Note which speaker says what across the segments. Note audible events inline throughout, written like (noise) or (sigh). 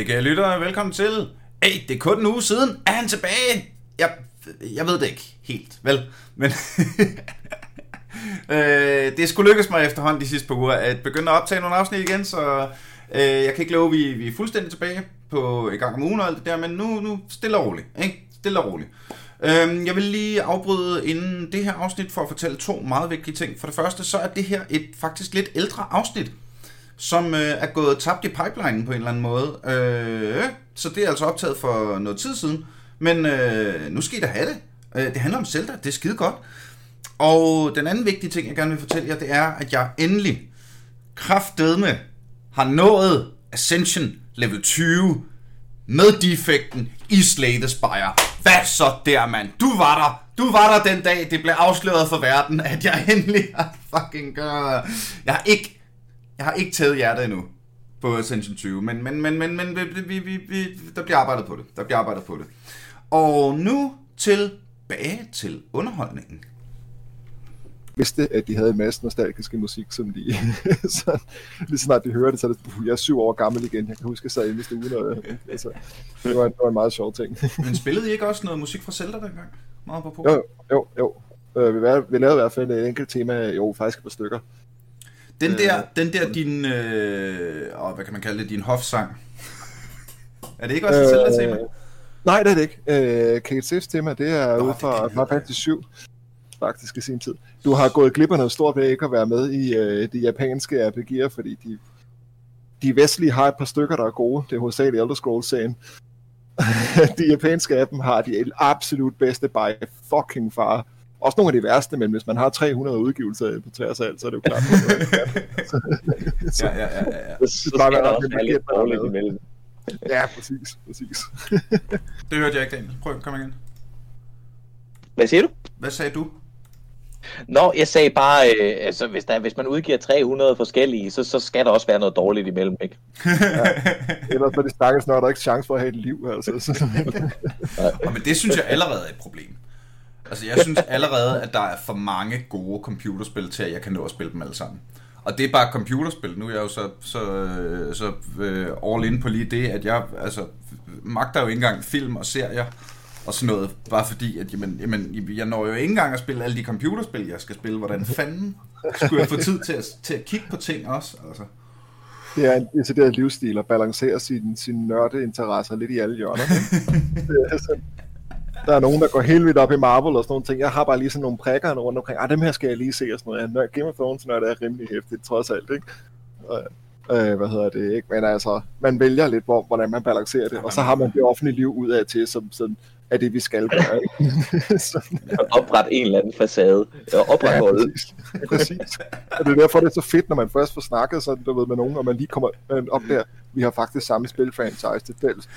Speaker 1: Hej kære lyttere. Velkommen til. Hey, det er kun en uge siden. Er han tilbage? Jeg, jeg ved det ikke helt, vel? Men (laughs) øh, det skulle lykkes mig efterhånden de sidste par uger at begynde at optage nogle afsnit igen, så øh, jeg kan ikke love, at vi, vi er fuldstændig tilbage på i gang om ugen og alt det der, men nu, nu stille og roligt, ikke? Stille og roligt. Øhm, jeg vil lige afbryde inden det her afsnit for at fortælle to meget vigtige ting. For det første, så er det her et faktisk lidt ældre afsnit, som øh, er gået tabt i pipelinen på en eller anden måde. Øh, så det er altså optaget for noget tid siden. Men øh, nu skal I da have det. Øh, det handler om Zelda, det er skide godt. Og den anden vigtige ting, jeg gerne vil fortælle jer, det er, at jeg endelig kraftedme har nået Ascension level 20 med defekten i Slay the Spire. Hvad så der, mand? Du var der. Du var der den dag, det blev afsløret for verden, at jeg (laughs) endelig har fucking gør... Jeg har ikke, jeg har ikke taget hjertet endnu på Ascension 20, men, men, men, men, men vi, vi, vi, der bliver arbejdet på det. Der bliver arbejdet på det. Og nu tilbage til underholdningen
Speaker 2: vidste, at de havde en masse nostalgiske musik, som de, (laughs) så lige snart de hører det, så er det, jeg er syv år gammel igen, jeg kan huske, at jeg sad inde i stuen, og (laughs) altså, det, var, det var en meget sjov ting. (laughs)
Speaker 1: Men spillede I ikke også noget musik fra Zelda dengang? Meget på
Speaker 2: Jo, jo, jo. Uh, vi, vi lavede i hvert fald et enkelt tema, jo, faktisk et par stykker.
Speaker 1: Den der, øh, den der din, øh, åh, hvad kan man kalde det, din hofsang. er det ikke også et øh, Zelda-tema?
Speaker 2: Nej, det er det ikke. Øh, Kate Sifs tema, det er ude fra Final Fantasy 7 faktisk i sin tid. Du har gået glip af noget stort ved ikke at være med i øh, de japanske RPG'er, fordi de, de vestlige har et par stykker, der er gode. Det er hovedsageligt Elder Scrolls-serien. (laughs) de japanske af dem har de absolut bedste by fucking far. Også nogle af de værste, men hvis man har 300 udgivelser på tværs af alt, så er det jo klart.
Speaker 1: så, (laughs) ja, ja, ja, ja.
Speaker 3: Så, så skal der også være lidt dårligt imellem.
Speaker 2: Ja, præcis, præcis. (laughs)
Speaker 1: det hørte jeg ikke, Daniel. Prøv, kom igen.
Speaker 3: Hvad siger du?
Speaker 1: Hvad sagde du?
Speaker 3: Nå, jeg sagde bare, øh, altså, hvis, der, hvis man udgiver 300 forskellige, så, så skal der også være noget dårligt imellem, ikke? ja.
Speaker 2: Ellers er de stakkels når der ikke chance for at have et liv, altså. (laughs)
Speaker 1: ja, men det synes jeg allerede er et problem. Altså, jeg synes allerede, at der er for mange gode computerspil til, at jeg kan nå at spille dem alle sammen. Og det er bare computerspil. Nu er jeg jo så, så, så uh, all in på lige det, at jeg altså, magter jo ikke engang film og serier og sådan noget, bare fordi, at jamen, jamen, jeg når jo ikke engang at spille alle de computerspil, jeg skal spille. Hvordan fanden skulle jeg få tid til at, til at kigge på ting også? Altså.
Speaker 2: Det er en decideret livsstil at balancere sin, sin nørdeinteresser lidt i alle hjørner. (laughs) der er nogen, der går helt vildt op i Marvel og sådan nogle ting. Jeg har bare lige sådan nogle prikker rundt omkring. Ah, dem her skal jeg lige se og sådan noget. Game of Thrones når det er rimelig hæftigt, trods alt, ikke? øh, hvad hedder det, ikke? Men altså, man vælger lidt, hvor, hvordan man balancerer det, og så har man det offentlige liv ud af til, som sådan, er det, vi skal gøre. (laughs)
Speaker 3: Oprette en eller anden facade. Opretholde. Ja,
Speaker 2: præcis. præcis. Og det er derfor, det er så fedt, når man først får snakket sådan, du ved, med nogen, og man lige kommer op der, vi har faktisk samme spilfranchise til fælles.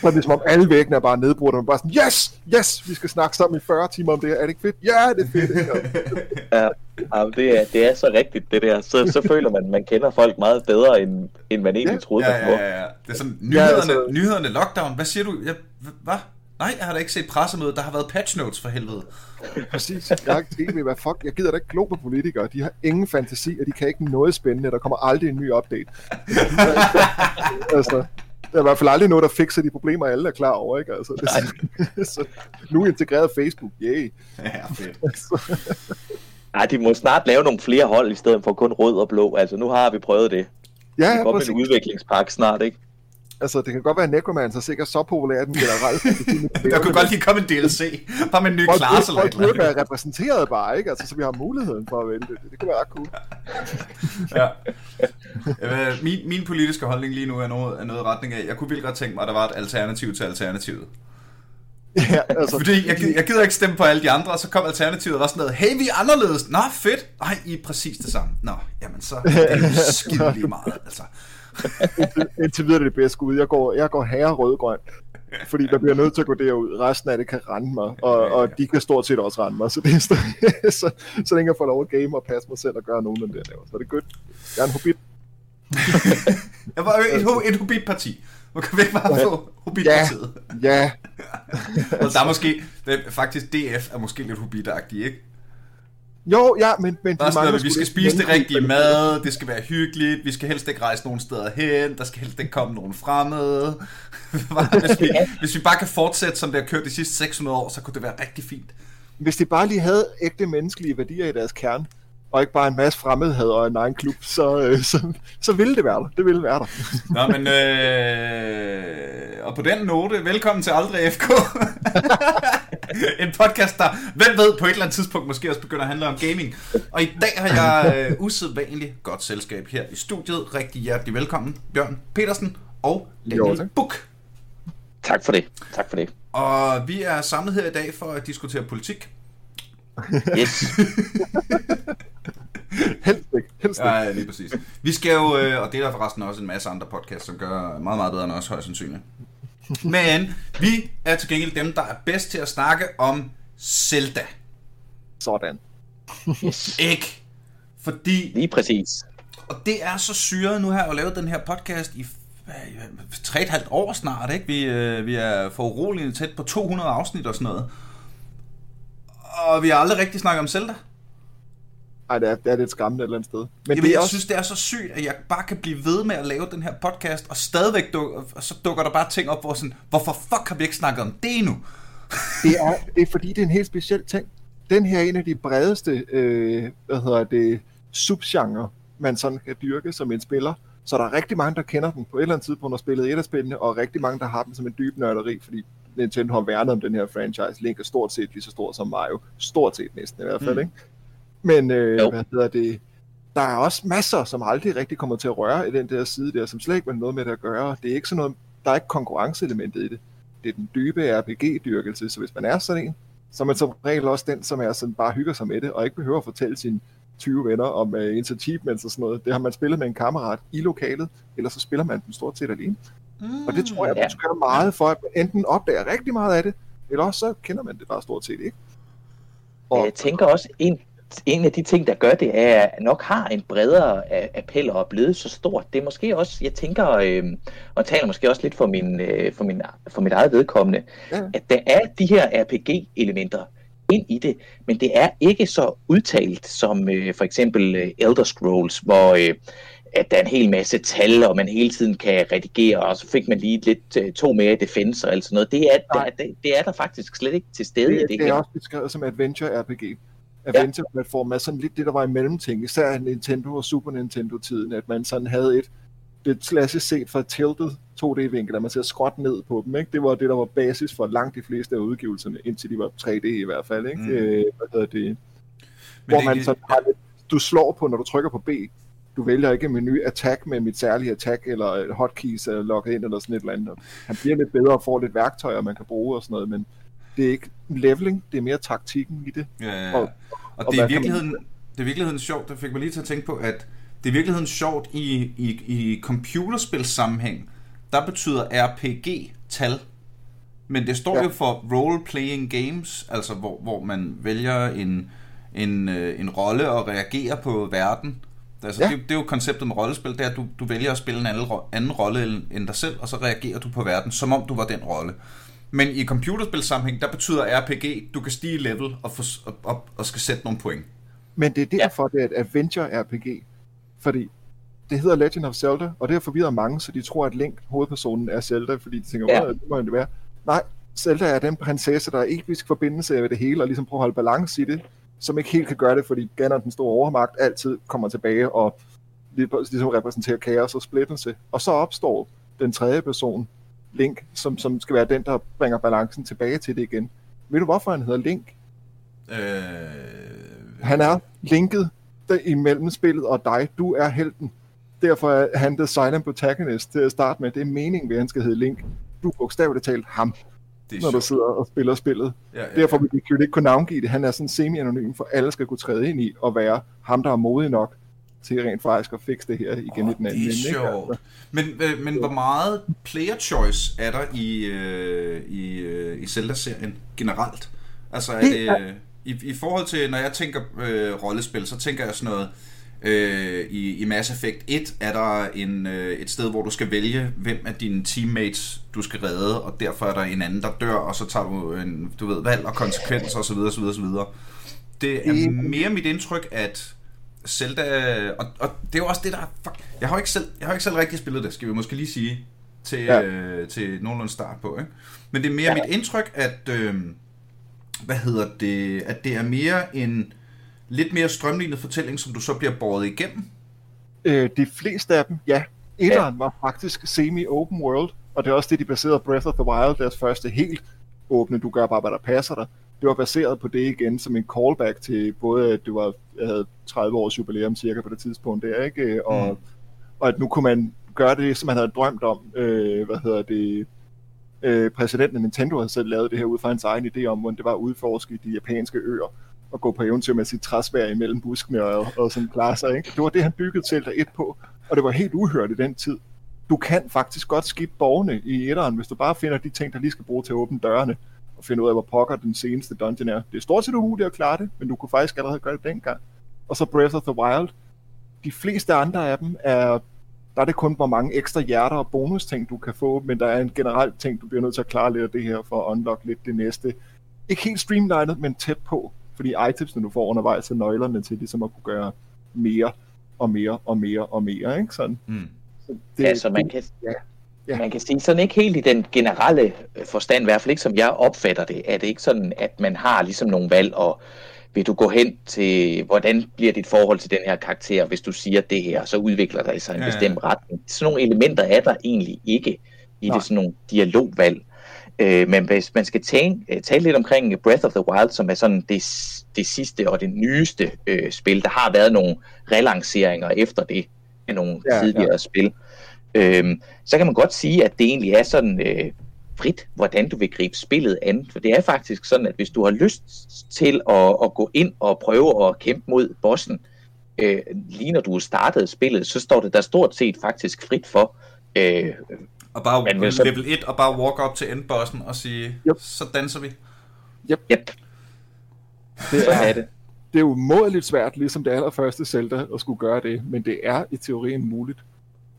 Speaker 2: Så er det som om alle væggene er bare nedbrudt, og man bare sådan, yes, yes, vi skal snakke sammen i 40 timer om det her. Er det ikke fedt? Ja, det er fedt. (laughs)
Speaker 3: ja, ja det, er, det er så rigtigt, det der. Så, så føler man, man kender folk meget bedre, end, end man egentlig ja. troede,
Speaker 1: ja, ja, ja, ja. Det er sådan, nyhederne, ja, altså... nyhederne lockdown, hvad siger du? Ja, hvad? Nej, jeg har da ikke set pressemødet. Der har været patch notes for helvede.
Speaker 2: Præcis. Jeg har ikke tv, hvad fuck. Jeg gider da ikke glo på politikere. De har ingen fantasi, og de kan ikke noget spændende. Der kommer aldrig en ny update. (laughs) altså, der er i hvert fald aldrig noget, der fikser de problemer, alle er klar over, ikke? Altså, det, (laughs) så, nu integreret Facebook, yay.
Speaker 1: Ja, fedt.
Speaker 3: Ej, de må snart lave nogle flere hold, i stedet for kun rød og blå. Altså, nu har vi prøvet det.
Speaker 2: Ja,
Speaker 3: ja, præcis. en udviklingspakke snart, ikke?
Speaker 2: Altså, det kan godt være, at Necromancer sikkert så populær den generelt.
Speaker 1: der kunne godt lige komme en DLC, bare med en ny
Speaker 2: folk,
Speaker 1: klasse
Speaker 2: eller et eller andet. være repræsenteret bare, ikke? Altså, så vi har muligheden for at vælge det. Det kunne være ret cool. (laughs)
Speaker 1: ja. Min, min politiske holdning lige nu er noget, er noget retning af, jeg kunne virkelig godt tænke mig, at der var et alternativ til alternativet. (laughs)
Speaker 2: Ja, altså,
Speaker 1: Fordi jeg, jeg gider ikke stemme på alle de andre, og så kom alternativet og var sådan noget, hey, vi er anderledes. Nå, fedt. Nej, I er præcis det samme. Nå, jamen så det er det (laughs) skide lige meget, altså
Speaker 2: indtil, indtil videre er det bedste ud. Jeg går, jeg går herre rødgrøn. Fordi der bliver nødt til at gå derud. Resten af det kan rende mig, og, og de kan stort set også rende mig. Så, det er, (laughs) så, så længe jeg får lov at game og passe mig selv og gøre nogen af det, jeg laver. Så er det godt. Jeg er en hobbit. (laughs)
Speaker 1: jeg var et, et hobbit-parti. Man kan vi ikke bare få hobbit-partiet?
Speaker 2: Ja, ja. (laughs)
Speaker 1: og der er måske, er, faktisk DF er måske lidt hobbit ikke?
Speaker 2: Jo, ja, men, men
Speaker 1: Der er sådan noget, vi skal spise det rigtige mad, det skal være hyggeligt, vi skal helst ikke rejse nogen steder hen, der skal helst ikke komme nogen fremmede. (laughs) hvis, vi, hvis vi bare kan fortsætte, som det har kørt de sidste 600 år, så kunne det være rigtig fint.
Speaker 2: Hvis de bare lige havde ægte menneskelige værdier i deres kerne, og ikke bare en masse fremmedhed og en egen klub, så, øh, så, så ville det være der. Det ville være der.
Speaker 1: Nå, men øh, og på den note, velkommen til Aldrig FK. en podcast, der, hvem ved, på et eller andet tidspunkt måske også begynder at handle om gaming. Og i dag har jeg øh, usædvanligt godt selskab her i studiet. Rigtig hjertelig velkommen, Bjørn Petersen og Daniel Buk.
Speaker 3: Tak for det. Tak for det.
Speaker 1: Og vi er samlet her i dag for at diskutere politik.
Speaker 3: Yes. (laughs) (laughs)
Speaker 2: helst ikke. Helst ikke.
Speaker 1: Ja, lige præcis. Vi skal jo, øh, og det er der forresten også en masse andre podcasts, som gør meget, meget bedre end os, højst sandsynligt. (laughs) Men vi er til gengæld dem, der er bedst til at snakke om Zelda.
Speaker 2: Sådan.
Speaker 3: yes. (laughs)
Speaker 1: Ikke? Fordi...
Speaker 3: Lige præcis.
Speaker 1: Og det er så syret. Nu har jeg jo lavet den her podcast i tre et halvt år snart, ikke? Vi, øh, vi er for uroligende tæt på 200 afsnit og sådan noget. Og vi har aldrig rigtig snakket om Zelda.
Speaker 2: Nej, det er, det er lidt skræmmende et eller andet sted. Men
Speaker 1: Jamen,
Speaker 2: det er
Speaker 1: jeg
Speaker 2: også...
Speaker 1: synes, det er så sygt, at jeg bare kan blive ved med at lave den her podcast, og stadigvæk dukker, og så dukker der bare ting op, hvor sådan, hvorfor fuck har vi ikke snakket om det endnu? (laughs)
Speaker 2: det, er, det er fordi, det er en helt speciel ting. Den her er en af de bredeste, øh, hvad hedder det, subgenre, man sådan kan dyrke som en spiller. Så der er rigtig mange, der kender den på et eller andet tidspunkt og spillet et af spillene, og rigtig mange, der har den som en dyb nørderi, fordi Nintendo har værnet om den her franchise. Link er stort set lige så stor som Mario. Stort set næsten i hvert fald, mm. ikke? Men øh, hvad hedder det? Der er også masser, som aldrig rigtig kommer til at røre i den der side der, som slet ikke har noget med det at gøre. Det er ikke sådan noget, der er ikke konkurrenceelementet i det. Det er den dybe RPG-dyrkelse, så hvis man er sådan en, så er man som regel også den, som er sådan bare hygger sig med det, og ikke behøver at fortælle sine 20 venner om uh, ens achievements og sådan noget. Det har man spillet med en kammerat i lokalet, eller så spiller man den stort set alene. Mm, og det tror jeg, man skal gøre meget for, at man enten opdager rigtig meget af det, eller også så kender man det bare stort set ikke.
Speaker 3: Og, jeg tænker også, en, en af de ting, der gør det, er, at nok har en bredere appel og er blevet så stort. Det er måske også, jeg tænker, øh, og taler måske også lidt for, min, øh, for, min, for mit eget vedkommende, ja. at der er de her RPG-elementer ind i det, men det er ikke så udtalt som øh, for eksempel øh, Elder Scrolls, hvor øh, at der er en hel masse tal, og man hele tiden kan redigere, og så fik man lige lidt uh, to mere i defense og alt sådan noget. Det er, der, det, det er der faktisk slet ikke til stede
Speaker 2: det,
Speaker 3: i det,
Speaker 2: det
Speaker 3: her.
Speaker 2: Det er også beskrevet som Adventure RPG. Adventure-platform er sådan lidt det, der var i mellemting, især Nintendo og Super Nintendo-tiden, at man sådan havde et, det klassisk set fra tilted 2D-vinkel, at man ser skråt ned på dem. Ikke? Det var det, der var basis for langt de fleste af udgivelserne, indtil de var 3D i hvert fald. Ikke? Mm. Øh, hvad hedder det? Men Hvor det, man sådan har lidt, du slår på, når du trykker på B, du vælger ikke en menu attack med mit særlige attack, eller hotkeys er logget ind, eller sådan et eller andet. Han bliver lidt bedre og får lidt værktøjer, man kan bruge og sådan noget, men det er ikke leveling, det er mere taktikken i det.
Speaker 1: Ja, ja, ja. Og, og, og det, er virkeligheden, man... det er virkeligheden sjovt, det fik mig lige til at tænke på, at det er virkeligheden sjovt i, i, i computerspilssammenhæng, der betyder RPG tal, men det står ja. jo for role-playing games, altså hvor, hvor man vælger en, en, en rolle og reagerer på verden. Altså, ja. det, det er jo konceptet med rollespil, det er, at du, du vælger at spille en anden, anden rolle end dig selv, og så reagerer du på verden, som om du var den rolle. Men i computerspilsammenhæng, der betyder RPG, du kan stige level og, for, og, og, og skal sætte nogle point.
Speaker 2: Men det er derfor, ja. det er et adventure-RPG. Fordi det hedder Legend of Zelda, og det har forvirret mange, så de tror, at Link, hovedpersonen, er Zelda, fordi de tænker, ja. det må det være. Nej, Zelda er den prinsesse, der er episk forbindelse af det hele, og ligesom prøver at holde balance i det, som ikke helt kan gøre det, fordi Ganon, den store overmagt, altid kommer tilbage og ligesom repræsenterer kaos og splittelse. Og så opstår den tredje person, Link, som, som skal være den, der bringer balancen tilbage til det igen. Ved du, hvorfor han hedder Link? Øh... Han er linket imellem spillet og dig. Du er helten. Derfor er han the silent protagonist til at starte med. Det er meningen ved, at han skal hedde Link. Du er bogstaveligt talt ham, når sjovt. du sidder og spiller spillet. Ja, ja, ja. Derfor vil vi ikke kunne navngive det. Han er sådan semi-anonym, for alle skal kunne træde ind i og være ham, der er modig nok til rent faktisk at fikse det her igen oh, i den anden
Speaker 1: det er sjovt. Men, øh, men hvor meget player choice er der i, øh, i, øh, i Zelda-serien generelt? Altså er det, det i, i forhold til, når jeg tænker øh, rollespil, så tænker jeg sådan noget, øh, i, i Mass Effect 1 er der en, øh, et sted, hvor du skal vælge, hvem af dine teammates du skal redde, og derfor er der en anden, der dør, og så tager du en, du ved, valg og konsekvenser osv. osv. osv. det er mere mit indtryk, at Zelda, og, og det er jo også det, der fuck, jeg har jo ikke selv, jeg har ikke selv rigtig spillet det, skal vi måske lige sige, til, ja. øh, til nogenlunde start på, ikke? Men det er mere ja. mit indtryk, at, øh, hvad hedder det, at det er mere en lidt mere strømlignet fortælling, som du så bliver båret igennem.
Speaker 2: Øh, de fleste af dem, ja. Etteren ja. var faktisk semi-open world, og det er også det, de baserede Breath of the Wild, deres første helt åbne, du gør bare, hvad der passer dig. Det var baseret på det igen som en callback til både, at du var, jeg havde 30 års jubilæum cirka på det tidspunkt der, ikke? Og, mm. og at nu kunne man gøre det, som man havde drømt om. Øh, hvad hedder det? Øh, præsidenten af Nintendo havde selv lavet det her ud fra hans egen idé om, hvordan det var at udforske de japanske øer og gå på eventyr med sit træsvær imellem buskene og, og sådan klare sig. Ikke? Det var det, han byggede Zelda 1 på, og det var helt uhørt i den tid. Du kan faktisk godt skifte borgerne i etteren, hvis du bare finder de ting, der lige skal bruge til at åbne dørene og finde ud af, hvor pokker den seneste dungeon er. Det er stort set umuligt at klare det, men du kunne faktisk allerede gøre det dengang. Og så Breath of the Wild. De fleste andre af dem er der er det kun, hvor mange ekstra hjerter og bonus ting, du kan få, men der er en generelt ting, du bliver nødt til at klare lidt af det her, for at unlock lidt det næste. Ikke helt streamlined, men tæt på, fordi itemsene, du får undervejs, er nøglerne til ligesom at kunne gøre mere og mere og mere og mere, ikke? Sådan. Mm.
Speaker 3: Så det, ja, så man kan, ja, ja. man kan sige sådan ikke helt i den generelle forstand, i hvert fald ikke som jeg opfatter det, er det ikke sådan, at man har ligesom nogle valg, og vil du gå hen til, hvordan bliver dit forhold til den her karakter, hvis du siger det her, så udvikler der sig en ja, bestemt ja. retning. Sådan nogle elementer er der egentlig ikke i Nej. det sådan nogle dialogvalg. Øh, men hvis man skal tale, øh, tale lidt omkring Breath of the Wild, som er sådan det, det sidste og det nyeste øh, spil, der har været nogle relanceringer efter det af nogle ja, tidligere ja. spil, øh, så kan man godt sige, at det egentlig er sådan øh, frit, hvordan du vil gribe spillet an. For det er faktisk sådan, at hvis du har lyst til at, at gå ind og prøve at kæmpe mod bossen, øh, lige når du startede spillet, så står det der stort set faktisk frit for. Øh,
Speaker 1: og bare men, så... level 1 og bare walk op til endbossen og sige, yep. så danser vi.
Speaker 3: Yep. yep.
Speaker 2: Det er, er det. Det er umådeligt svært, ligesom det allerførste Zelda, at skulle gøre det, men det er i teorien muligt.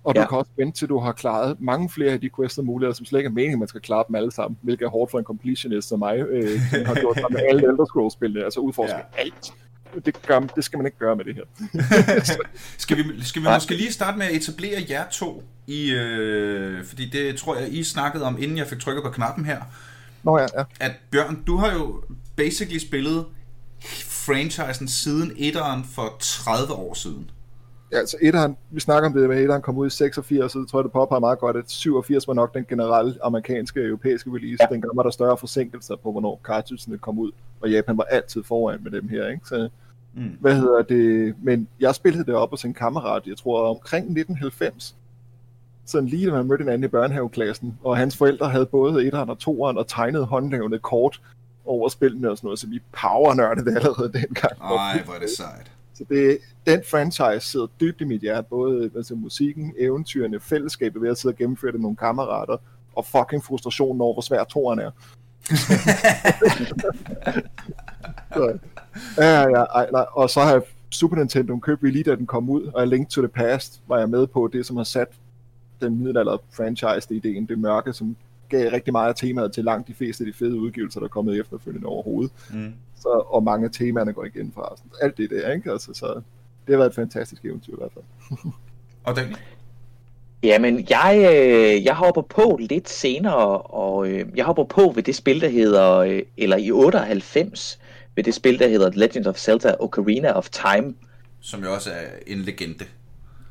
Speaker 2: Og ja. du kan også vente til, du har klaret mange flere af de quests og muligheder, som slet ikke er meningen, at man skal klare dem alle sammen, hvilket er hårdt for en completionist som mig, øh, (laughs) som har gjort med alle Elder Scrolls-spillene, altså udforske ja. alt. Det, gør, det skal man ikke gøre med det her. (laughs)
Speaker 1: skal vi, skal vi måske lige starte med at etablere jer to i, øh, fordi det tror jeg, I snakkede om, inden jeg fik trykket på knappen her.
Speaker 2: Nå ja, ja.
Speaker 1: At Bjørn, du har jo basically spillet franchisen siden etteren for 30 år siden.
Speaker 2: Ja, altså etteren, vi snakker om det med, at etteren kom ud i 86, så tror jeg, det påpeger meget godt, at 87 var nok den generelle amerikanske og europæiske release. Ja. Dengang var der større forsinkelser på, hvornår cartridgesene kom ud, og Japan var altid foran med dem her, ikke? Så, mm. hvad hedder det? Men jeg spillede det op hos en kammerat, jeg tror omkring 1990, sådan lige da man mødte anden i børnehaveklassen, og hans forældre havde både etteren og toeren og tegnet håndlavende kort over spillene og sådan noget, så vi powernørdede allerede dengang.
Speaker 1: Ej, hvor er det sejt.
Speaker 2: Så det, den franchise sidder dybt i mit hjerte, både altså, musikken, eventyrene, fællesskabet ved at sidde og gennemføre det med nogle kammerater, og fucking frustrationen over, hvor svær toren er. (laughs) så, ja, ja, ej, nej. Og så har jeg Super Nintendo købt lige da den kom ud, og Link to the Past var jeg med på, det som har sat den middelalder franchise-ideen, det mørke, som gav rigtig meget af temaet til langt de fleste af de fede udgivelser, der er kommet efterfølgende overhovedet. Mm. Så, og mange af temaerne går igen fra. Alt det der, ikke? Altså, så det har været et fantastisk eventyr i hvert fald. (laughs)
Speaker 1: og den?
Speaker 3: Jamen, jeg, øh, jeg hopper på lidt senere, og øh, jeg hopper på ved det spil, der hedder, øh, eller i 98, ved det spil, der hedder Legend of Zelda Ocarina of Time.
Speaker 1: Som jo også er en legende.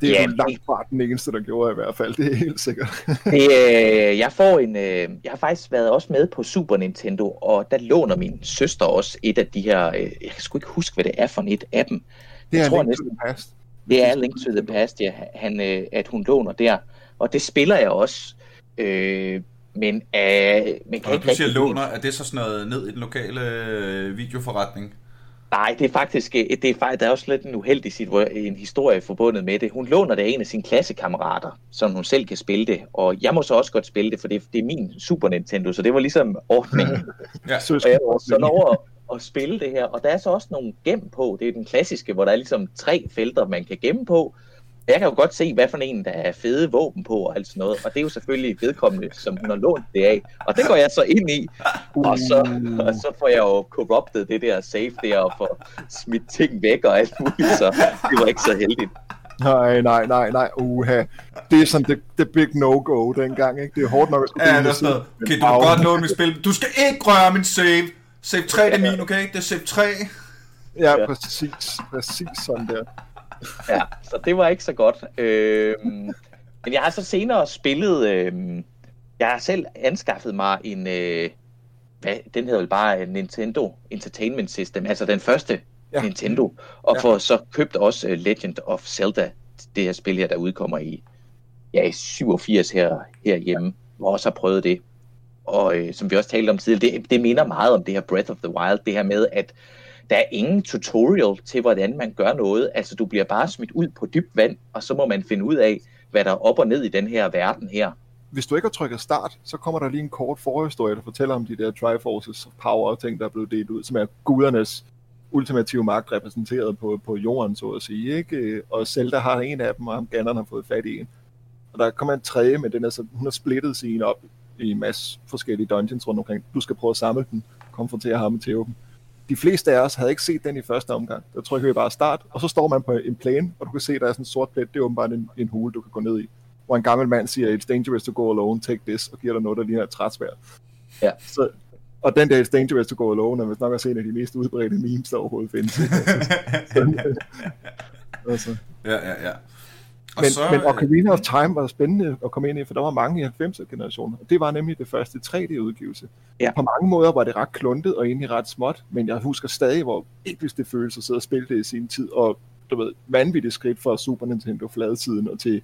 Speaker 2: Det er ja, jo langt fra den eneste, der gjorde i hvert fald, det er helt sikkert. (laughs)
Speaker 3: det, øh, jeg, får en, øh, jeg har faktisk været også med på Super Nintendo, og der låner min søster også et af de her, øh, jeg kan sgu ikke huske, hvad det er for et af dem.
Speaker 2: Det er jeg tror, Link næsten, to the Past.
Speaker 3: Det er Link to the Past, ja, han, øh, at hun låner der. Og det spiller jeg også. Øh, men, øh, men
Speaker 1: kan og ikke du siger låner, er det så sådan noget ned i den lokale øh, videoforretning?
Speaker 3: Nej, det er faktisk, øh, det er faktisk der er også lidt en uheldig en historie forbundet med det. Hun låner det af en af sine klassekammerater, som hun selv kan spille det. Og jeg må så også godt spille det, for det, det er min Super Nintendo, så det var ligesom ordningen. (laughs) ja, så og jeg var sådan over at spille det her. Og der er så også nogle gem på. Det er den klassiske, hvor der er ligesom tre felter, man kan gemme på. Jeg kan jo godt se, hvad for en, der er fede våben på og alt sådan noget. Og det er jo selvfølgelig vedkommende, som hun har lånt det af. Og det går jeg så ind i. Og så, og så får jeg jo corrupted det der safe der og får smidt ting væk og alt muligt. Så det var ikke så heldigt.
Speaker 2: Nej, nej, nej, nej, uha. Det er sådan det, det big no-go dengang, ikke? Det er hårdt nok at
Speaker 1: skulle Ja, det er sådan noget. Okay, du godt låne mit spil. Du skal ikke røre min save. Save 3 det er min, okay? Det er save 3.
Speaker 2: Ja, ja. præcis. Præcis sådan der. (laughs)
Speaker 3: ja, så det var ikke så godt. Øhm, men jeg har så senere spillet... Øhm, jeg har selv anskaffet mig en... Øh, hvad, den hedder vel bare Nintendo Entertainment System, altså den første ja. Nintendo, og ja. får så købt også uh, Legend of Zelda, det her spil her, der udkommer i, ja, i 87 her, herhjemme, hvor også har prøvet det. Og øh, som vi også talte om tidligere, det, det minder meget om det her Breath of the Wild, det her med, at der er ingen tutorial til, hvordan man gør noget. Altså, du bliver bare smidt ud på dybt vand, og så må man finde ud af, hvad der er op og ned i den her verden her.
Speaker 2: Hvis du ikke har trykket start, så kommer der lige en kort forhistorie, der fortæller om de der Triforces Power ting, der er blevet delt ud, som er gudernes ultimative magt repræsenteret på, på jorden, så at sige. Ikke? Og Zelda har en af dem, og Ganon har fået fat i en. Og der kommer en tredje, men den er så, hun har splittet sin op i en masse forskellige dungeons rundt omkring. Du skal prøve at samle den, konfrontere ham til dem. De fleste af os havde ikke set den i første omgang. Der trykker vi bare start, og så står man på en plane, og du kan se, der er sådan en sort plet. Det er åbenbart en, en hule, du kan gå ned i. Hvor en gammel mand siger, it's dangerous to go alone, take this, og giver dig noget, der ligner et træsvær. Ja. Så og den der It's Dangerous to Go Alone er vist nok også en af de mest udbredte memes, der overhovedet findes. (laughs)
Speaker 1: altså. Ja, ja, ja.
Speaker 2: Og men, så, men Ocarina of Time var spændende at komme ind i, for der var mange i 90'er generationer. Det var nemlig det første 3D-udgivelse. Ja. På mange måder var det ret kluntet og egentlig ret småt, men jeg husker stadig, hvor episk det føles at sidde og spille det i sin tid, og du ved, vanvittigt skridt fra Super Nintendo fladsiden og til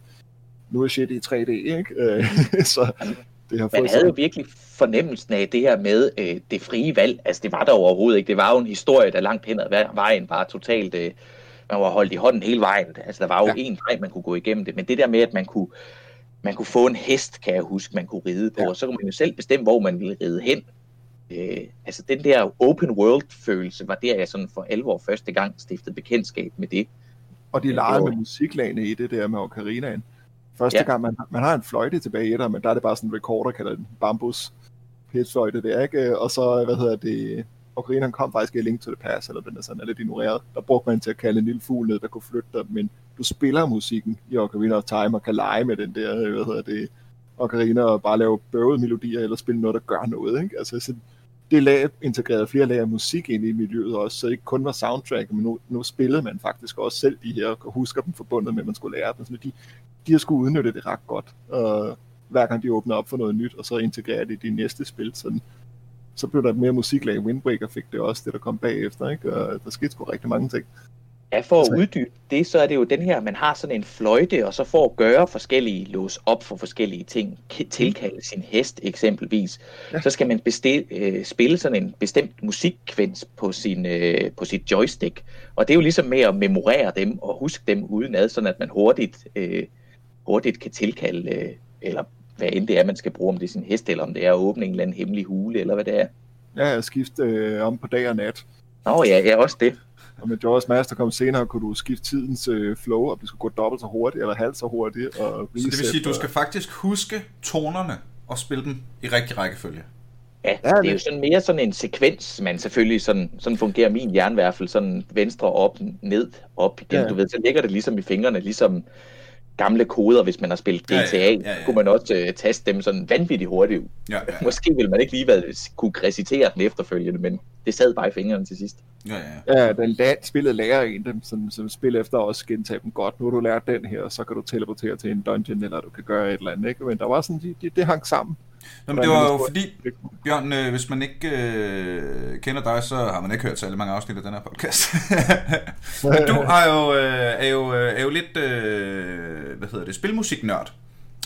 Speaker 2: nu er shit i 3D, ikke? (laughs) så
Speaker 3: det har fået Man havde jo virkelig fornemmelsen af det her med øh, det frie valg. Altså, det var der overhovedet ikke. Det var jo en historie, der langt hen ad vejen var totalt... Øh, man var holdt i hånden hele vejen. Altså, der var jo ja. en vej, man kunne gå igennem det. Men det der med, at man kunne, man kunne få en hest, kan jeg huske, man kunne ride på, ja. og så kunne man jo selv bestemme, hvor man ville ride hen. Øh, altså, den der open world-følelse var der, jeg sådan for alvor første gang stiftede bekendtskab med det.
Speaker 2: Og de legede med musiklagene i det der med Ocarinaen. Første ja. gang, man, man har en fløjte tilbage i etter, men der er det bare sådan en recorder, kalder den bambus pitchfløjte der, ikke? Og så, hvad hedder det, Ocarina kom faktisk i Link to the Past, eller den er sådan er lidt ignoreret. Der brugte man til at kalde en lille fugl ned, der kunne flytte dig, men du spiller musikken i Ocarina of Time og kan lege med den der, øh, hvad hedder det, Ocarina og bare lave bøvede melodier eller spille noget, der gør noget, ikke? Altså sådan, det lag integrerede flere lag af musik ind i miljøet også, så det ikke kun var soundtrack, men nu, nu spillede man faktisk også selv de her, og husker dem forbundet med, at man skulle lære dem. Så de, de har skulle udnytte det ret godt, og hver gang de åbner op for noget nyt, og så integrerer det i de næste spil. Sådan, så blev der mere musiklag. Windbreaker fik det også, det der kom bagefter, ikke? og der skete sgu rigtig mange ting.
Speaker 3: Ja, for at uddybe det, så er det jo den her, man har sådan en fløjte, og så for at gøre forskellige, lås op for forskellige ting, tilkalde sin hest eksempelvis, ja. så skal man bestil, øh, spille sådan en bestemt musikkvens på, sin, øh, på sit joystick. Og det er jo ligesom med at memorere dem og huske dem udenad, sådan at man hurtigt, øh, hurtigt kan tilkalde, øh, eller hvad end det er, man skal bruge, om det er sin hest, eller om det er at åbne en eller anden hemmelig hule, eller hvad det er.
Speaker 2: Ja, jeg skifte øh, om på dag og nat.
Speaker 3: Nå ja, ja, også det.
Speaker 2: Og med Jaws Master kom senere, kunne du skifte tidens øh, flow, og det skulle gå dobbelt så hurtigt, eller halvt så hurtigt. Og
Speaker 1: så det vil sige, at du skal faktisk huske tonerne og spille dem i rigtig rækkefølge?
Speaker 3: Ja, det er jo sådan mere sådan en sekvens, man selvfølgelig, sådan, sådan fungerer min hjerne i hvert fald, sådan venstre op, ned, op igen, ja. du ved, så ligger det ligesom i fingrene, ligesom gamle koder, hvis man har spillet GTA, ja, ja, ja, ja. kunne man også uh, taste dem sådan vanvittigt hurtigt. Ja, ja, ja. Måske ville man ikke lige være, kunne recitere den efterfølgende, men det sad bare i fingrene til sidst.
Speaker 2: Ja, ja. ja den la- spillet lærer en dem, som, som spil efter også gentage dem godt. Nu har du lært den her, så kan du teleportere til en dungeon, eller du kan gøre et eller andet. Ikke? Men der var sådan, de, de, det hang sammen.
Speaker 1: Jamen, det var jo fordi, Bjørn, øh, hvis man ikke øh, kender dig, så har man ikke hørt særlig mange afsnit af den her podcast. (laughs) Men du er jo, øh, er jo, øh, er jo lidt, øh, hvad hedder det, spilmusiknørd.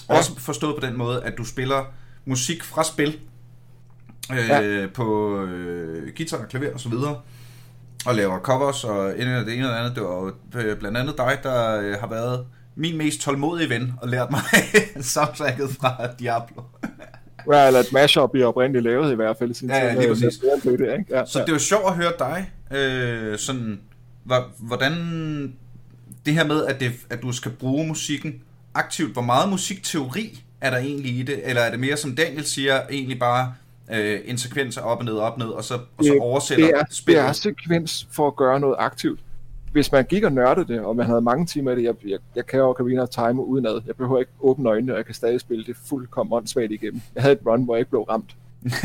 Speaker 1: Ja. Også forstået på den måde, at du spiller musik fra spil øh, ja. på øh, guitar, klaver og så videre og laver covers og det ene og det andet. Det var øh, blandt andet dig, der øh, har været min mest tålmodige ven og lært mig (laughs) soundtracket fra Diablo.
Speaker 2: Ja, eller et mashup, I oprindeligt lavet i hvert fald.
Speaker 1: Ja, ja, lige præcis. Det, ikke? Ja, så ja. det er jo sjovt at høre dig, øh, sådan, hvordan det her med, at, det, at du skal bruge musikken aktivt, hvor meget musikteori er der egentlig i det? Eller er det mere, som Daniel siger, egentlig bare øh, en sekvens op og ned, op og ned, og så, og så oversætter
Speaker 2: det er,
Speaker 1: spillet?
Speaker 2: Det er sekvens for at gøre noget aktivt. Hvis man gik og nørdede det, og man havde mange timer i det, jeg, jeg, jeg kan jo Ocarina of Time udenad. Jeg behøver ikke åbne øjnene, og jeg kan stadig spille det fuldkommen åndssvagt igennem. Jeg havde et run, hvor jeg ikke blev ramt. (laughs)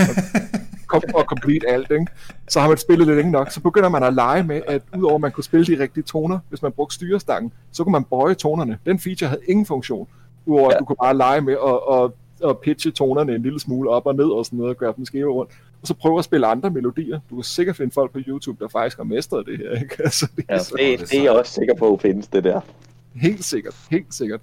Speaker 2: kom og complete alt, ikke? Så har man spillet lidt længe nok, så begynder man at lege med, at udover at man kunne spille de rigtige toner, hvis man brugte styrestangen, så kunne man bøje tonerne. Den feature havde ingen funktion, udover ja. at du kunne bare lege med at, at, at pitche tonerne en lille smule op og ned og sådan noget, og gøre dem skæve rundt. Og så prøve at spille andre melodier. Du kan sikkert finde folk på YouTube, der faktisk har mestret det her, ikke? (laughs) Altså,
Speaker 3: det, ja, så, det, det er jeg også sikker på, at findes det der.
Speaker 2: Helt sikkert, helt sikkert.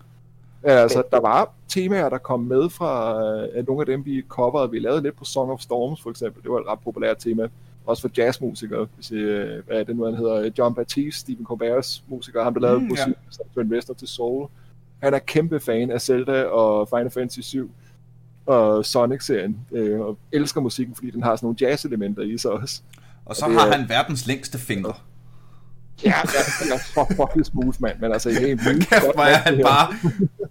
Speaker 2: Altså, der var temaer, der kom med fra uh, nogle af dem, vi coverede. Vi lavede lidt på Song of Storms, for eksempel. Det var et ret populært tema. Også for jazzmusikere. Hvis, uh, hvad er det nu, han hedder? John Baptiste, Stephen Colbert's musiker. Han blev lavet mm, musik ja. som investor til Soul. Han er kæmpe fan af Zelda og Final Fantasy 7 og Sonic-serien, øh, og elsker musikken, fordi den har sådan nogle jazz-elementer i sig også.
Speaker 1: Og så og har er, han verdens længste fingre.
Speaker 2: Ja, jeg er så fucking smooth, mand, men altså, det er en
Speaker 1: Kæft, hvor er han bare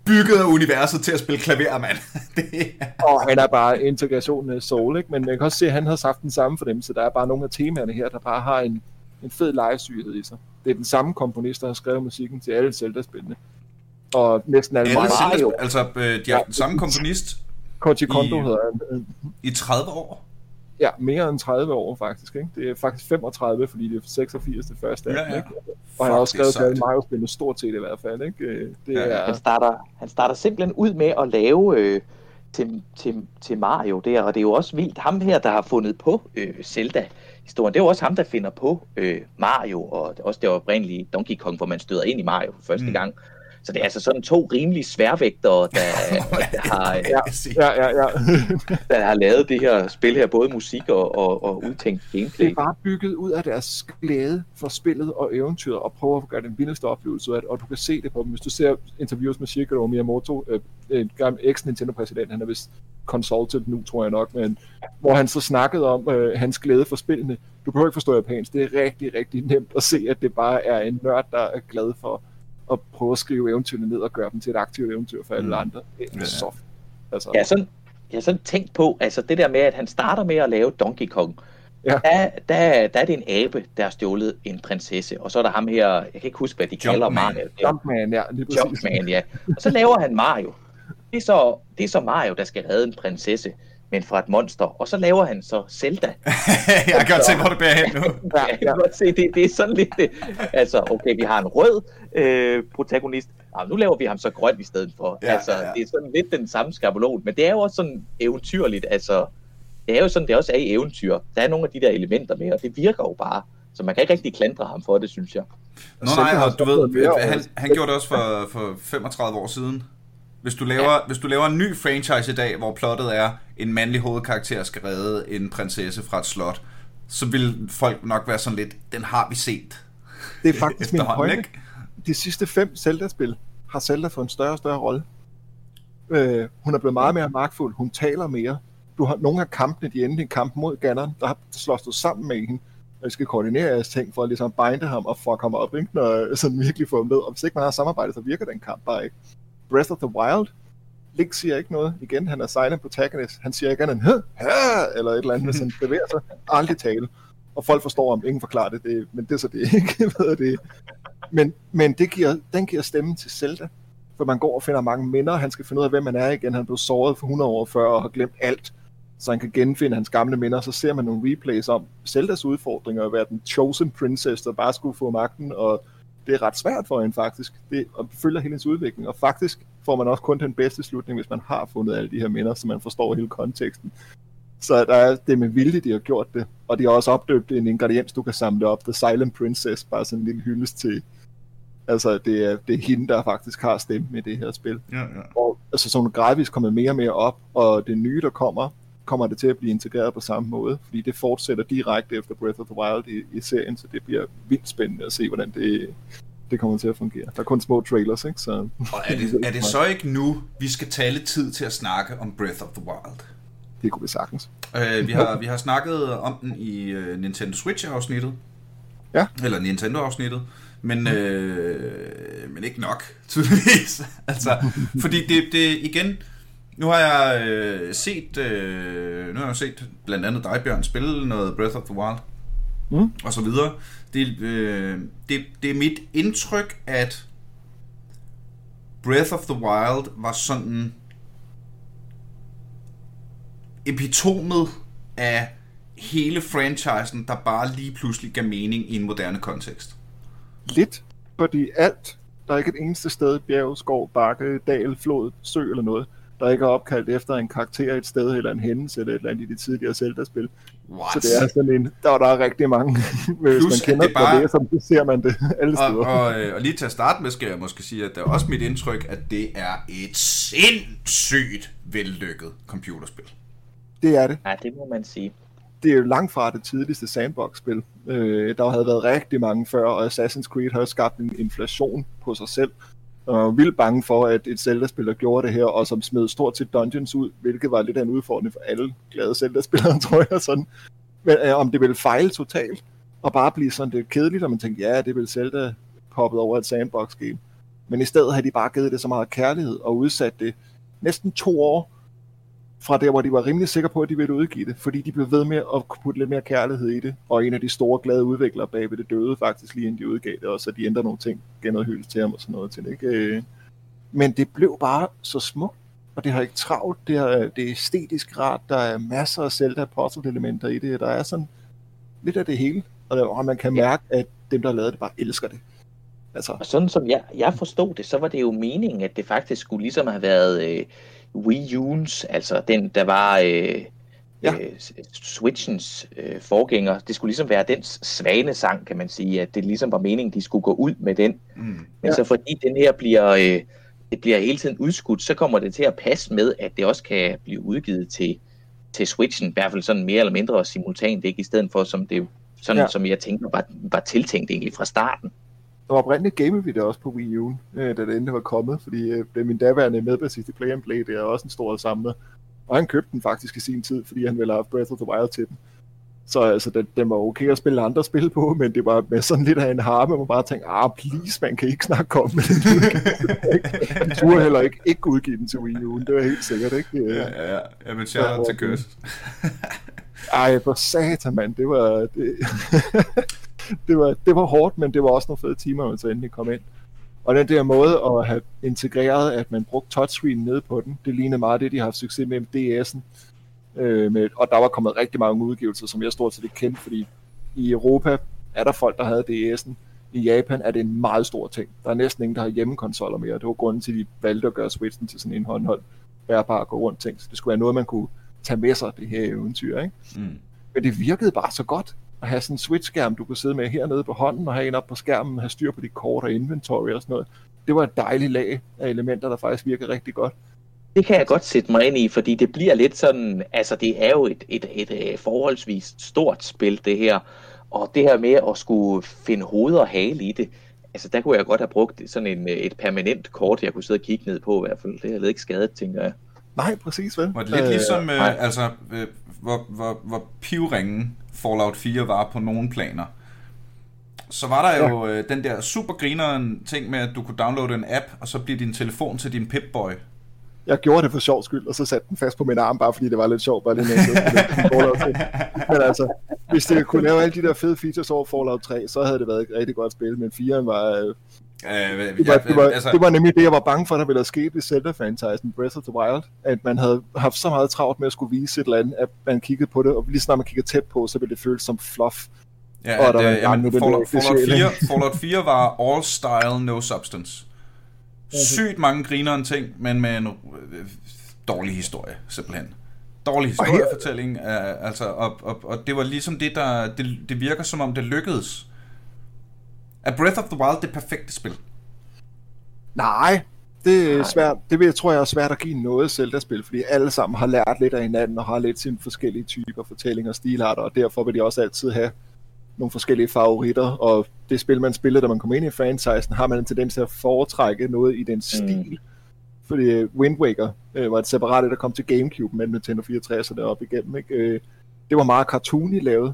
Speaker 1: bygget universet til at spille klaver, mand. (laughs)
Speaker 2: det er... Og han er bare integrationen af soul, ikke? men man kan også se, at han har haft den samme for dem, så der er bare nogle af temaerne her, der bare har en, en fed lejesyghed i sig. Det er den samme komponist, der har skrevet musikken til alle Zelda-spillene. Og næsten alle,
Speaker 1: alle Mario. Altså, øh, de har ja, den samme komponist
Speaker 2: Koji Kondo i, hedder han.
Speaker 1: I 30 år?
Speaker 2: Ja, mere end 30 år faktisk. Ikke? Det er faktisk 35, fordi det er 86 det første. Ja, ja. Ikke? Og han har også skrevet til Mario spillet stort set i hvert fald. Ikke? Det
Speaker 3: ja, er... han, starter, han starter simpelthen ud med at lave øh, til, til, til Mario der, og det er jo også vildt. Ham her, der har fundet på øh, Zelda, historien. Det er jo også ham, der finder på øh, Mario, og også det oprindelige Donkey Kong, hvor man støder ind i Mario for første mm. gang. Så det er altså sådan to rimelig sværvægtere, der, (laughs) der, har, ja, ja, ja, ja. (laughs) der har lavet det her spil her, både musik og, og, og udtænkt gameplay.
Speaker 2: Det er bare bygget ud af deres glæde for spillet og eventyret, og prøver at gøre den vildeste oplevelse af det, og du kan se det på dem. Hvis du ser interviews med Shigeru Miyamoto, øh, en gammel ex-Nintendo-præsident, han er vist consultant nu, tror jeg nok, men hvor han så snakkede om øh, hans glæde for spillene. Du behøver ikke forstå japansk, det er rigtig, rigtig nemt at se, at det bare er en nørd, der er glad for at prøve at skrive eventyrene ned og gøre dem til et aktivt eventyr for alle mm. andre. Det er ja. så
Speaker 3: altså. Ja, sådan, jeg har sådan tænkt på, altså det der med, at han starter med at lave Donkey Kong, Ja. Der, der, der er det en abe, der har stjålet en prinsesse, og så er der ham her, jeg kan ikke huske, hvad de Jumpman. kalder Mario.
Speaker 2: Jumpman, ja.
Speaker 3: Lige Jumpman, ja. Og så laver han Mario. Det er, så, det er så Mario, der skal redde en prinsesse men fra et monster. Og så laver han så Zelda. (laughs)
Speaker 1: jeg kan godt se, hvor det bærer hen nu. (laughs)
Speaker 3: ja, jeg kan godt se, det, det er sådan lidt... Det. Altså, okay, vi har en rød øh, protagonist. Nå, nu laver vi ham så grøn i stedet for. Ja, altså, ja, ja. det er sådan lidt den samme skabelon, men det er jo også sådan eventyrligt. Altså, det er jo sådan, det også er i eventyr. Der er nogle af de der elementer med, og det virker jo bare. Så man kan ikke rigtig klandre ham for det, synes jeg.
Speaker 1: Nå nej, og du ved, han, han gjorde det også for, for 35 år siden. Hvis du, laver, ja. hvis du laver en ny franchise i dag, hvor plottet er, en mandlig hovedkarakter skal redde en prinsesse fra et slot, så vil folk nok være sådan lidt, den har vi set.
Speaker 2: Det er faktisk min pointe. Ikke? De sidste fem Zelda-spil har Zelda fået en større og større rolle. Øh, hun er blevet meget mere magtfuld, hun taler mere. Du har nogle af kampene, de endte en kamp mod Ganon, der, har slås du sammen med hende, og I skal koordinere jeres ting for at ligesom binde ham og fuck ham op, ikke? når sådan virkelig få ham med. Og hvis ikke man har samarbejdet, så virker den kamp bare ikke. Breath of the Wild, Link siger ikke noget. Igen, han er silent protagonist. Han siger ikke andet end, eller et eller andet, hvis han bevæger sig. Aldrig tale. Og folk forstår om Ingen forklarer det, det men det er så det ikke. (laughs) Ved det. Men, men det giver, den giver stemme til Zelda. For man går og finder mange minder. Han skal finde ud af, hvem man er igen. Han blev såret for 100 år før og har glemt alt. Så han kan genfinde hans gamle minder. Så ser man nogle replays om Zeldas udfordringer. At være den chosen princess, der bare skulle få magten. Og det er ret svært for hende faktisk. Det, og følger hendes udvikling. Og faktisk får man også kun den bedste slutning, hvis man har fundet alle de her minder, så man forstår hele konteksten. Så der er det med vilje, de har gjort det. Og de har også opdøbt en ingrediens, du kan samle op. The Silent Princess, bare sådan en lille hyldest til. Altså, det er, det er hende, der faktisk har stemme i det her spil.
Speaker 1: Ja, ja.
Speaker 2: Og altså, sådan gradvist kommet mere og mere op, og det nye, der kommer, kommer det til at blive integreret på samme måde, fordi det fortsætter direkte efter Breath of the Wild i, i serien, så det bliver vildt spændende at se, hvordan det, det kommer til at fungere. Der er kun små trailers, ikke? Så...
Speaker 1: Og er det, er det så (laughs) ikke nu, vi skal tale tid til at snakke om Breath of the Wild?
Speaker 2: Det kunne vi sagtens.
Speaker 1: Øh, vi, har, vi har snakket om den i uh, Nintendo Switch-afsnittet.
Speaker 2: Ja.
Speaker 1: Eller Nintendo-afsnittet. Men øh, men ikke nok, tydeligvis. (laughs) altså, fordi det, det igen, nu har jeg øh, set, øh, nu har jeg set blandt andet dig, Bjørn, spille noget Breath of the Wild, mm. og så videre. Det, øh, det, det er mit indtryk, at Breath of the Wild var sådan epitomet af hele franchisen, der bare lige pludselig gav mening i en moderne kontekst.
Speaker 2: Lidt, fordi alt, der er ikke et eneste sted, bjerg, skov, bakke, dal, flod, sø eller noget, der ikke er opkaldt efter en karakter et sted, eller en hændelse, eller et eller andet i de tidligere Zelda-spil. What? Så det er sådan en, der, der er rigtig mange, (laughs) hvis Plus, man kender det, bare... det, så ser man det (laughs) alle steder.
Speaker 1: Og, og, øh, og lige til at starte med, skal jeg måske sige, at det er også mit indtryk, at det er et sindssygt vellykket computerspil.
Speaker 2: Det er det.
Speaker 3: Ja, det må man sige.
Speaker 2: Det er jo langt fra det tidligste sandbox-spil. Øh, der havde været rigtig mange før, og Assassin's Creed har skabt en inflation på sig selv. Og var vildt bange for, at et Zelda-spiller gjorde det her, og som smed stort set dungeons ud, hvilket var lidt af en udfordring for alle glade Zelda-spillere, (laughs) tror jeg. Sådan. Men øh, om det ville fejle totalt, og bare blive sådan lidt kedeligt, og man tænkte, ja, det ville Zelda poppet over et sandbox-game. Men i stedet havde de bare givet det så meget kærlighed, og udsat det næsten to år, fra der, hvor de var rimelig sikre på, at de ville udgive det, fordi de blev ved med at putte lidt mere kærlighed i det, og en af de store glade udviklere bag ved det døde faktisk lige inden de udgav det, og så de ændrede nogle ting, gav noget til ham og sådan noget til ikke? Øh, men det blev bare så smukt, og det har ikke travlt, det, har, det er æstetisk rart, der er masser af Zelda puzzle elementer i det, der er sådan lidt af det hele, og man kan mærke, at dem, der har lavet det, bare elsker det.
Speaker 3: Altså. Og sådan som jeg, jeg forstod det, så var det jo meningen, at det faktisk skulle ligesom have været øh, Wii U's, altså den, der var øh, ja. øh, Switchens øh, forgænger. Det skulle ligesom være dens svane sang, kan man sige, at det ligesom var meningen, de skulle gå ud med den. Mm. Men ja. så fordi den her bliver, øh, det bliver hele tiden udskudt, så kommer det til at passe med, at det også kan blive udgivet til, til Switchen, i hvert fald sådan mere eller mindre simultant, ikke i stedet for som det sådan, ja. som jeg tænkte var, var tiltænkt egentlig fra starten.
Speaker 2: Var oprindeligt gamede vi det også på Wii U, øh, da det endelig var kommet, fordi øh, det min daværende medbassist i Play and Play, det er også en stor samler. Og han købte den faktisk i sin tid, fordi han ville have Breath of the Wild til den. Så altså, den, den var okay at spille andre spil på, men det var med sådan lidt af en harme, man bare tænkte, ah, please, man kan ikke snakke om det. De turde heller ikke, ikke udgive den til Wii U, det var helt sikkert, ikke?
Speaker 1: Ja, ja, ja. Jamen, shout til Køs.
Speaker 2: Ej, for satan, mand, det var... Det (laughs) det, var, det var hårdt, men det var også nogle fede timer, man så endelig kom ind. Og den der måde at have integreret, at man brugte touchscreen nede på den, det lignede meget det, de har haft succes med DS'en. Øh, med, og der var kommet rigtig mange udgivelser, som jeg stort set ikke kendte, fordi i Europa er der folk, der havde DS'en. I Japan er det en meget stor ting. Der er næsten ingen, der har hjemmekonsoller mere. Det var grunden til, at de valgte at gøre Switchen til sådan en håndhold bærbar gå rundt ting. Så det skulle være noget, man kunne tage med sig, det her eventyr. Ikke? Mm. Men det virkede bare så godt at have sådan en switch-skærm, du kunne sidde med hernede på hånden, og have en op på skærmen, have styr på dit kort og inventory og sådan noget. Det var et dejligt lag af elementer, der faktisk virker rigtig godt.
Speaker 3: Det kan jeg godt sætte mig ind i, fordi det bliver lidt sådan, altså det er jo et, et, et, et forholdsvis stort spil, det her. Og det her med at skulle finde hoved og hale i det, altså der kunne jeg godt have brugt sådan en, et permanent kort, jeg kunne sidde og kigge ned på i hvert fald. Det har ikke skadet, tænker jeg.
Speaker 2: Nej, præcis vel.
Speaker 1: Var det lidt øh, ligesom, øh, altså, øh, hvor, hvor, hvor pivringen Fallout 4 var på nogle planer. Så var der jo ja. øh, den der super grineren ting med, at du kunne downloade en app, og så blive din telefon til din Pip-Boy.
Speaker 2: Jeg gjorde det for sjov skyld, og så satte den fast på min arm, bare fordi det var lidt sjovt. Bare det Men altså, hvis det kunne lave alle de der fede features over Fallout 3, så havde det været et rigtig godt spil, men 4 var... Øh, Øh, det, var, det, var, altså... det var nemlig det, jeg var bange for, der ville sket i Zelda-franchisen Breath of the Wild. At man havde haft så meget travlt med at skulle vise et eller andet, at man kiggede på det, og lige snart man kiggede tæt på, så ville det føles som fluff.
Speaker 1: Ja, og der at, var jamen, Fallout, Fallout, 4, (laughs) Fallout 4 var all style, no substance. Mhm. Sygt mange grinere ting, men med en øh, dårlig historie, simpelthen. Dårlig historiefortælling, uh, altså, og, og, og det var ligesom det, der, det, det virker som om det lykkedes er Breath of the Wild det perfekte spil?
Speaker 2: Nej, det er svært. Det vil jeg tror jeg er svært at give noget Zelda-spil, fordi alle sammen har lært lidt af hinanden og har lidt sine forskellige typer fortællinger og stilarter, og derfor vil de også altid have nogle forskellige favoritter, og det spil, man spiller, da man kommer ind i franchisen, har man en tendens til at foretrække noget i den mm. stil. Mm. Fordi Wind Waker øh, var et separat, der kom til Gamecube med Nintendo 64 og deroppe igennem. Ikke? Øh, det var meget cartoony lavet,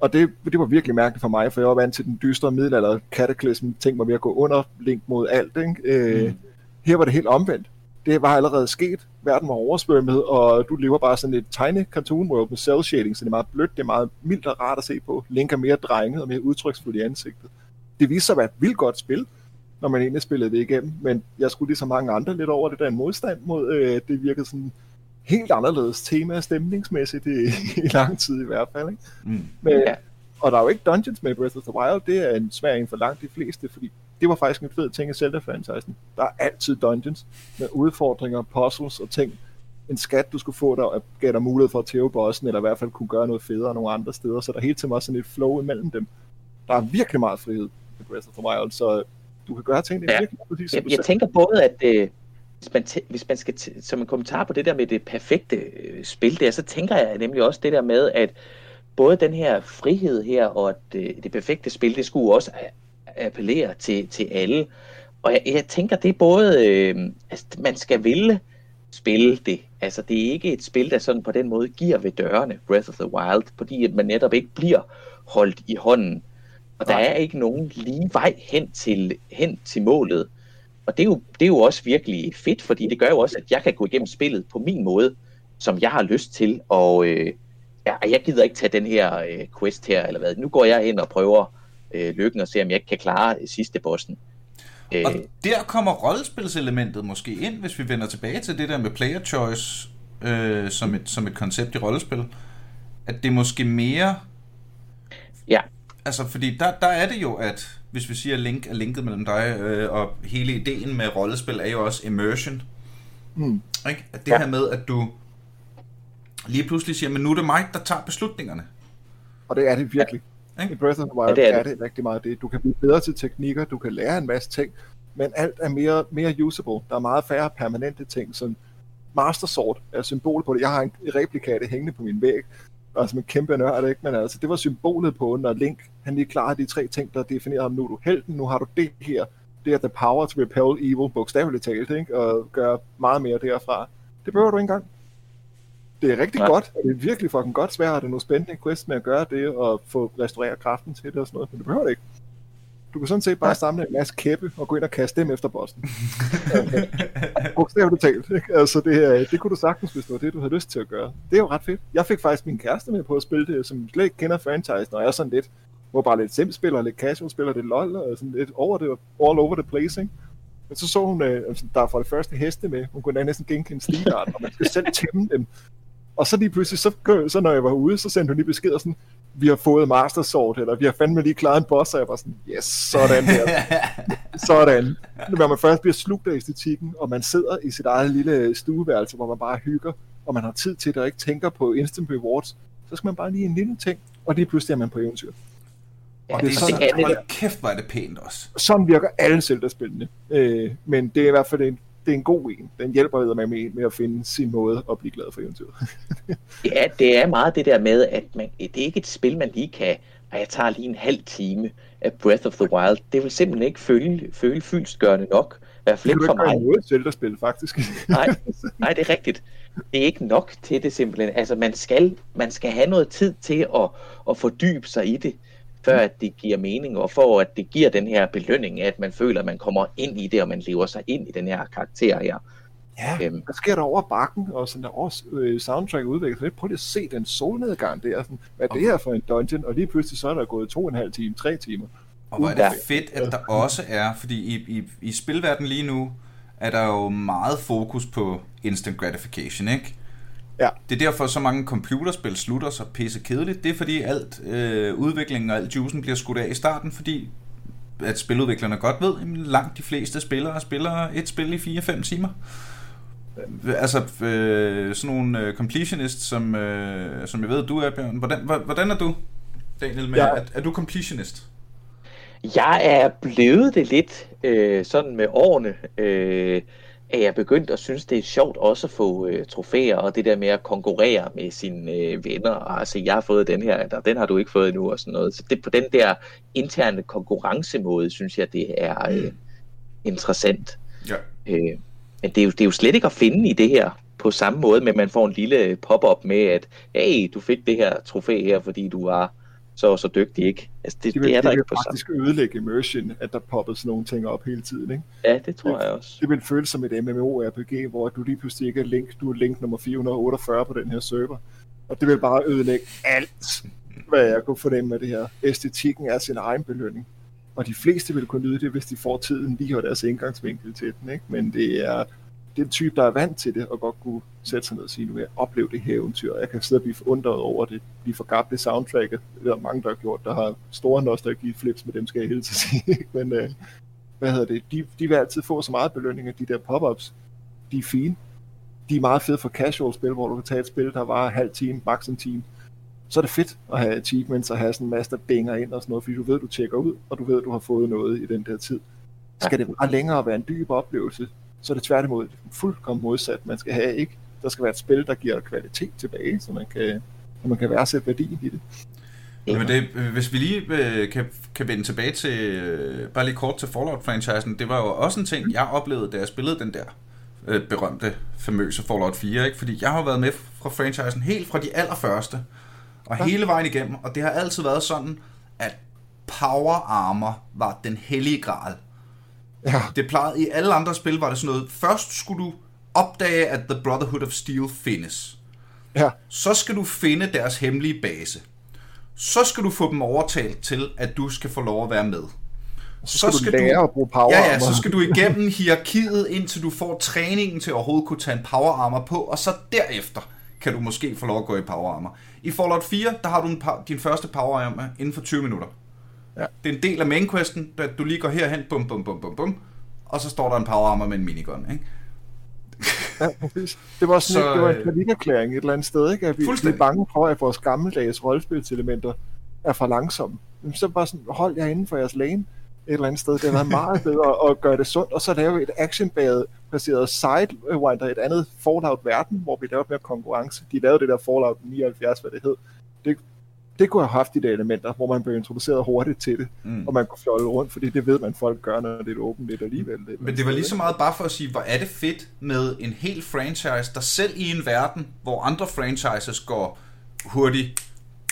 Speaker 2: Og det, det var virkelig mærkeligt for mig, for jeg var vant til den dystre middelalder cataclysm, ting var ved at gå under, link mod alt. Ikke? Øh, mm. Her var det helt omvendt. Det var allerede sket. Verden var oversvømmet, og du lever bare sådan et tiny cartoon world med cell shading, så det er meget blødt, det er meget mildt og rart at se på. Link er mere drenget og mere udtryksfuld i ansigtet. Det viste sig at være et vildt godt spil, når man egentlig spillede det igennem, men jeg skulle ligesom mange andre lidt over det der en modstand mod, øh, det virkede sådan helt anderledes tema stemningsmæssigt i, i lang tid i hvert fald. Ikke? Mm. Men, ja. Og der er jo ikke dungeons med Breath of the Wild, det er en svær en for langt de fleste, fordi det var faktisk en fed ting i Zelda-franchisen. Der er altid dungeons med udfordringer, puzzles og ting. En skat, du skulle få, der gav dig mulighed for at tæve bossen, eller i hvert fald kunne gøre noget federe nogle andre steder, så der hele tiden var sådan et flow imellem dem. Der er virkelig meget frihed i Breath of the Wild, så du kan gøre ting, det er ja. virkelig
Speaker 3: præcis, jeg, jeg tænker både, at øh, hvis, man hvis man skal som en kommentar på det der med det perfekte øh, spil der, så tænker jeg nemlig også det der med, at både den her frihed her og det, det perfekte spil, det skulle også appellere til, til alle. Og jeg, jeg tænker, det er både, øh, altså man skal ville spille det. Altså det er ikke et spil, der sådan på den måde giver ved dørene, Breath of the Wild, fordi at man netop ikke bliver holdt i hånden. Og der er ikke nogen lige vej hen til, hen til målet. Og det er, jo, det er jo også virkelig fedt, fordi det gør jo også, at jeg kan gå igennem spillet på min måde, som jeg har lyst til. Og øh, ja, jeg gider ikke tage den her øh, quest her, eller hvad. Nu går jeg ind og prøver øh, lykken og ser, om jeg ikke kan klare øh, sidste bossen.
Speaker 1: Øh, og der kommer rollespilselementet måske ind, hvis vi vender tilbage til det der med player choice øh, som, et, som et koncept i rollespil. At det måske mere...
Speaker 3: Ja.
Speaker 1: Altså, fordi der, der er det jo, at hvis vi siger, at link er linket mellem dig, øh, og hele ideen med rollespil er jo også immersion. Mm. Ikke? At det ja. her med, at du lige pludselig siger, men nu er det mig, der tager beslutningerne.
Speaker 2: Og det er det virkelig. Ja. I Breath of the Wild ja, det er, det. er det rigtig meget det. Du kan blive bedre til teknikker, du kan lære en masse ting, men alt er mere, mere usable. Der er meget færre permanente ting, som Master Sword er symbol på det. Jeg har en replika af det hængende på min væg, og som en kæmpe nørd, ikke? men altså, det var symbolet på, når Link, han lige klarer de tre ting, der definerer ham, nu er du helten, nu har du det her, det er the power to repel evil, bogstaveligt talt, ikke? og gøre meget mere derfra. Det behøver du ikke engang. Det er rigtig ja. godt, og det er virkelig fucking godt svært, at det er noget spændende quest med at gøre det, og få restaureret kraften til det og sådan noget, men det behøver det ikke. Du kan sådan set bare samle en masse kæppe og gå ind og kaste dem efter bossen. Bogstaveligt talt. Ikke? Altså det, her, det kunne du sagtens, hvis det var det, du havde lyst til at gøre. Det er jo ret fedt. Jeg fik faktisk min kæreste med på at spille det, som slet ikke kender franchise, og jeg er sådan lidt, hvor bare lidt sim spiller, lidt casual spiller, lidt lol, og sådan lidt over det, all over the place, ikke? Men så så hun, øh, altså, der er for det første heste med, hun kunne næsten genkende stilart, og man skal selv tæmme dem. Og så lige pludselig, så, så når jeg var ude, så sendte hun lige besked og sådan, vi har fået Master Sword, eller vi har fandme lige klaret en boss, og jeg var sådan, yes, sådan der. (laughs) sådan. Når man først bliver slugt af æstetikken, og man sidder i sit eget lille stueværelse, hvor man bare hygger, og man har tid til det, og ikke tænker på instant rewards, så skal man bare lige en lille ting, og lige pludselig er man på eventyr.
Speaker 1: Ja, og det er sådan, det er, det kæft, hvor er det pænt også.
Speaker 2: Sådan virker alle Zelda-spillene. Øh, men det er i hvert fald en det er en god en. Den hjælper med, med, med at finde sin måde at blive glad for eventyret. (laughs)
Speaker 3: ja, det er meget det der med, at man, det er ikke et spil, man lige kan, at jeg tager lige en halv time af Breath of the Wild. Det vil simpelthen ikke føle, føle fyldstgørende nok. I hvert fald ikke for mig.
Speaker 2: Det er Zelda-spil, faktisk. (laughs)
Speaker 3: nej, nej, det er rigtigt. Det er ikke nok til det simpelthen. Altså, man skal, man skal have noget tid til at, at fordybe sig i det før at det giver mening, og for at det giver den her belønning, at man føler, at man kommer ind i det, og man lever sig ind i den her karakter her.
Speaker 2: Ja, øhm. hvad sker der over bakken, og sådan der også øh, soundtrack udviklet lidt. Prøv lige at se den solnedgang der. Sådan, hvad er det her for en dungeon? Og lige pludselig så er der gået to og en halv time, tre timer.
Speaker 1: Og hvor er det fedt, at der også er, fordi i, i, i spilverdenen lige nu, er der jo meget fokus på instant gratification, ikke?
Speaker 2: Ja.
Speaker 1: Det er derfor, så mange computerspil slutter så pisse kedeligt. Det er fordi alt øh, udviklingen og alt juicen bliver skudt af i starten, fordi at spiludviklerne godt ved, at langt de fleste spillere spiller et spil i 4-5 timer. Altså øh, sådan nogle øh, completionists, som, øh, som jeg ved, du er, Bjørn. Hvordan, hvordan er du, Daniel? Med, ja. er, er du completionist?
Speaker 3: Jeg er blevet det lidt øh, sådan med årene. Øh, at jeg begyndt at synes, det er sjovt også at få øh, trofæer, og det der med at konkurrere med sine øh, venner, og altså, jeg har fået den her, der, den har du ikke fået endnu, og sådan noget. Så det, på den der interne konkurrencemåde, synes jeg, det er øh, mm. interessant.
Speaker 1: Ja.
Speaker 3: Øh, men det er, jo, det er jo slet ikke at finde i det her på samme måde, men man får en lille pop-up med, at hey, du fik det her trofæ her, fordi du var så så dygtig, ikke? Altså, det,
Speaker 2: Det vil,
Speaker 3: det er der
Speaker 2: det vil
Speaker 3: ikke på samme.
Speaker 2: faktisk ødelægge immersion, at der popper sådan nogle ting op hele tiden, ikke?
Speaker 3: Ja, det tror jeg også.
Speaker 2: Det vil føles som et MMORPG, hvor du lige pludselig ikke er link, du er link nummer 448 på den her server. Og det vil bare ødelægge alt, hvad jeg kunne fornemme af det her. Æstetikken er sin egen belønning. Og de fleste vil kunne nyde det, hvis de får tiden lige og deres indgangsvinkel til den. Ikke? Men det er den type, der er vant til det, og godt kunne sætte sig ned og sige, nu vil jeg opleve det her eventyr. Jeg kan sidde og blive forundret over det, blive forgabt det soundtracket. Det er der mange, der har gjort, der har store nostalgi-flips, med dem skal jeg hele tiden sige. (laughs) Men øh, hvad hedder det? De, de vil altid få så meget belønning af de der pop-ups. De er fine. De er meget fede for casual spil, hvor du kan tage et spil, der var halv time, maks en time. Så er det fedt at have achievements og have sådan en masse, der binger ind og sådan noget, fordi du ved, du tjekker ud, og du ved, du har fået noget i den der tid. Skal det bare længere være en dyb oplevelse, så er det tværtimod fuldkommen modsat. Man skal have ikke, der skal være et spil, der giver kvalitet tilbage, så man kan, så man kan værdsætte værdien i det.
Speaker 1: Men det, hvis vi lige øh, kan, kan vende tilbage til, øh, bare lige kort til Fallout-franchisen, det var jo også en ting, jeg oplevede, da jeg spillede den der øh, berømte, famøse Fallout 4, ikke? fordi jeg har været med fra franchisen helt fra de allerførste, og hele vejen igennem, og det har altid været sådan, at power armor var den hellige gral.
Speaker 2: Ja,
Speaker 1: Det plejede i alle andre spil, var det sådan noget, først skulle du opdage, at The Brotherhood of Steel findes.
Speaker 2: ja,
Speaker 1: Så skal du finde deres hemmelige base. Så skal du få dem overtalt til, at du skal få lov at være med.
Speaker 2: så skal, du lære at bruge power
Speaker 1: Ja, ja, så skal du igennem hierarkiet, indtil du får træningen til at overhovedet kunne tage en power armor på, og så derefter kan du måske få lov at gå i power armor. I Fallout 4, der har du en, din første power armor inden for 20 minutter.
Speaker 2: Ja.
Speaker 1: Det er en del af main questen, at du lige går herhen, bum, bum, bum, bum, bum, og så står der en power armor med en minigun, ikke?
Speaker 2: Ja. Det var sådan
Speaker 1: Så,
Speaker 2: det var
Speaker 1: øh,
Speaker 2: en panikerklæring et eller andet sted, ikke? At vi, vi er bange for, at vores gammeldags rollespilselementer er for langsomme. Men så bare sådan, hold jer inden for jeres lane et eller andet sted. Det har været meget bedre at gøre det sundt, og så lave et action-baseret sidewinder, et andet Fallout-verden, hvor vi laver mere konkurrence. De lavede det der Fallout 79, hvad det hed. Det, det kunne have haft de der elementer, hvor man blev introduceret hurtigt til det,
Speaker 1: Mm.
Speaker 2: og man kunne fjolle rundt, fordi det ved man, folk gør, når det er åbent lidt alligevel. Det,
Speaker 1: Men det var lige så meget bare for at sige, hvor er det fedt med en hel franchise, der selv i en verden, hvor andre franchises går hurtigt,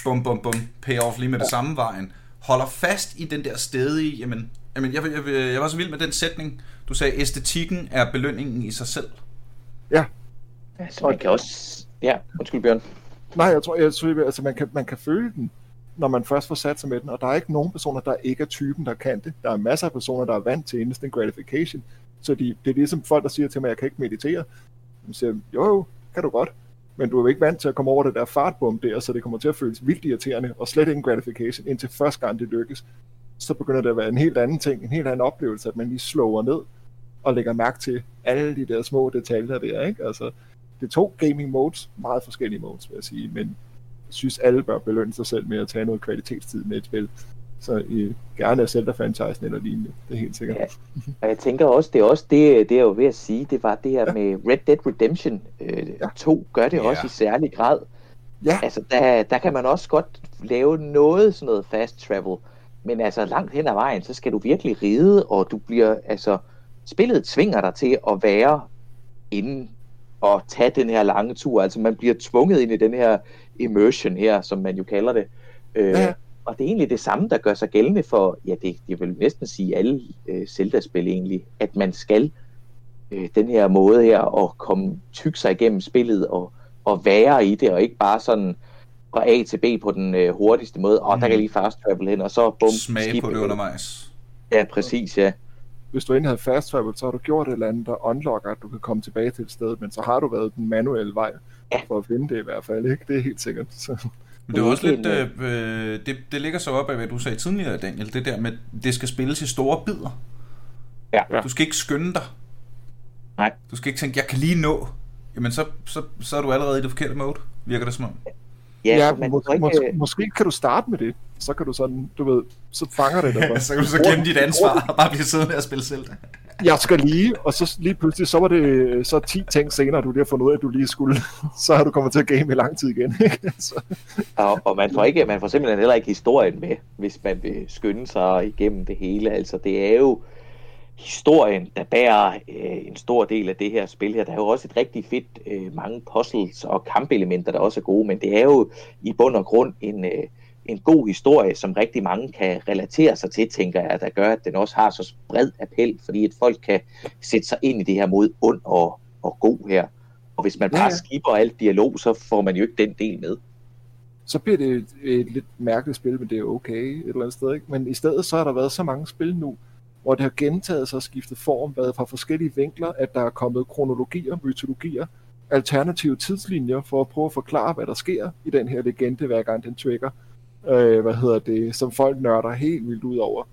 Speaker 1: bum bum bum, pay off lige med det samme vejen, holder fast i den der stedige, jamen, jamen jeg, jeg, jeg, jeg var så vild med den sætning, du sagde, æstetikken er belønningen i sig selv.
Speaker 2: Ja,
Speaker 3: Altså, man kan også... Ja, undskyld Bjørn.
Speaker 2: Nej, jeg tror, jeg tror altså, man, kan, man kan føle den, når man først får sat sig med den, og der er ikke nogen personer, der ikke er typen, der kan det. Der er masser af personer, der er vant til instant gratification, så de, det er ligesom folk, der siger til mig, at jeg kan ikke meditere. De siger, jo, jo, kan du godt, men du er jo ikke vant til at komme over det der fartbom der, så det kommer til at føles vildt irriterende, og slet ingen gratification, indtil første gang det lykkes. Så begynder det at være en helt anden ting, en helt anden oplevelse, at man lige slår ned og lægger mærke til alle de der små detaljer der, ikke? Altså, det er to gaming modes, meget forskellige modes, vil jeg sige, men jeg synes, alle bør belønne sig selv med at tage noget kvalitetstid med et spil. Så I, gerne er Zelda-franchisen eller lignende, det er helt sikkert.
Speaker 3: Ja. Og jeg tænker også, det er også det, det er jo ved at sige, det var det her med Red Dead Redemption øh,
Speaker 2: Ja.
Speaker 3: 2, gør det
Speaker 1: Ja.
Speaker 3: også i særlig grad.
Speaker 2: Ja,
Speaker 3: Altså, der, der kan man også godt lave noget sådan noget fast travel, men altså langt hen ad vejen, så skal du virkelig ride, og du bliver, altså, spillet tvinger dig til at være inde og tage den her lange tur. Altså, man bliver tvunget ind i den her immersion her, som man jo kalder det. Øh,
Speaker 2: Ja.
Speaker 3: Og det er egentlig det samme, der gør sig gældende for, ja, det, jeg vil næsten sige alle øh, Zelda-spil egentlig, at man skal øh, den her måde her at komme tykke sig igennem spillet og, og være i det, og ikke bare sådan fra A til B på den øh, hurtigste måde, og mm. der kan jeg lige fast travel hen, og så bum,
Speaker 1: Smage på det undervejs.
Speaker 3: Ja, præcis, ja.
Speaker 2: Hvis du endelig havde fast travel, så har du gjort et eller andet, der unlocker, at du kan komme tilbage til et sted, men så har du været den manuelle vej
Speaker 3: Ja.
Speaker 2: for at finde det i hvert fald, ikke? Det er helt sikkert. Så.
Speaker 1: Men det er også lidt,
Speaker 3: er
Speaker 1: øh, det, det ligger så op af, hvad du sagde tidligere, Daniel, det der med, det skal spilles i store bidder.
Speaker 3: Ja.
Speaker 1: Du skal ikke skynde dig.
Speaker 3: Nej.
Speaker 1: Du skal ikke tænke, jeg kan lige nå. Jamen, så, så, så er du allerede i det forkerte mode, virker det som om.
Speaker 3: Ja,
Speaker 2: Ja,
Speaker 3: man
Speaker 2: mås-
Speaker 3: ikke,
Speaker 2: mås- måske kan du starte med det. Så kan du sådan, du ved, så fanger det dig. (laughs)
Speaker 1: så kan du så glemme dit ansvar og bare blive siddende og spille selv.
Speaker 2: Jeg skal lige, og så lige pludselig, så var det så 10 ting senere, du lige har fundet ud af, at du lige skulle. (laughs) Så har du kommet til at game i lang tid igen. Ikke? (laughs) Så,
Speaker 3: og, og man får ikke, man får simpelthen heller ikke historien med, hvis man vil skynde sig igennem det hele. Altså, det er jo historien, der bærer øh, en stor del af det her spil her. Der er jo også et rigtig fedt øh, mange puzzles og kampelementer, der også er gode, men det er jo i bund og grund en, øh, en god historie, som rigtig mange kan relatere sig til, tænker jeg, der gør, at den også har så bred appel, fordi at folk kan sætte sig ind i det her mod ond og, og god her. Og hvis man bare ja, ja. skiber alt dialog, så får man jo ikke den del med.
Speaker 2: Så bliver det et, et lidt mærkeligt spil, men det er okay et eller andet sted. Ikke? Men i stedet så har der været så mange spil nu, hvor det har gentaget sig og skiftet form, været fra forskellige vinkler, at der er kommet kronologier, mytologier, alternative tidslinjer for at prøve at forklare, hvad der sker i den her legende, hver gang den trigger. Øh, hvad hedder det, som folk nørder helt vildt ud over.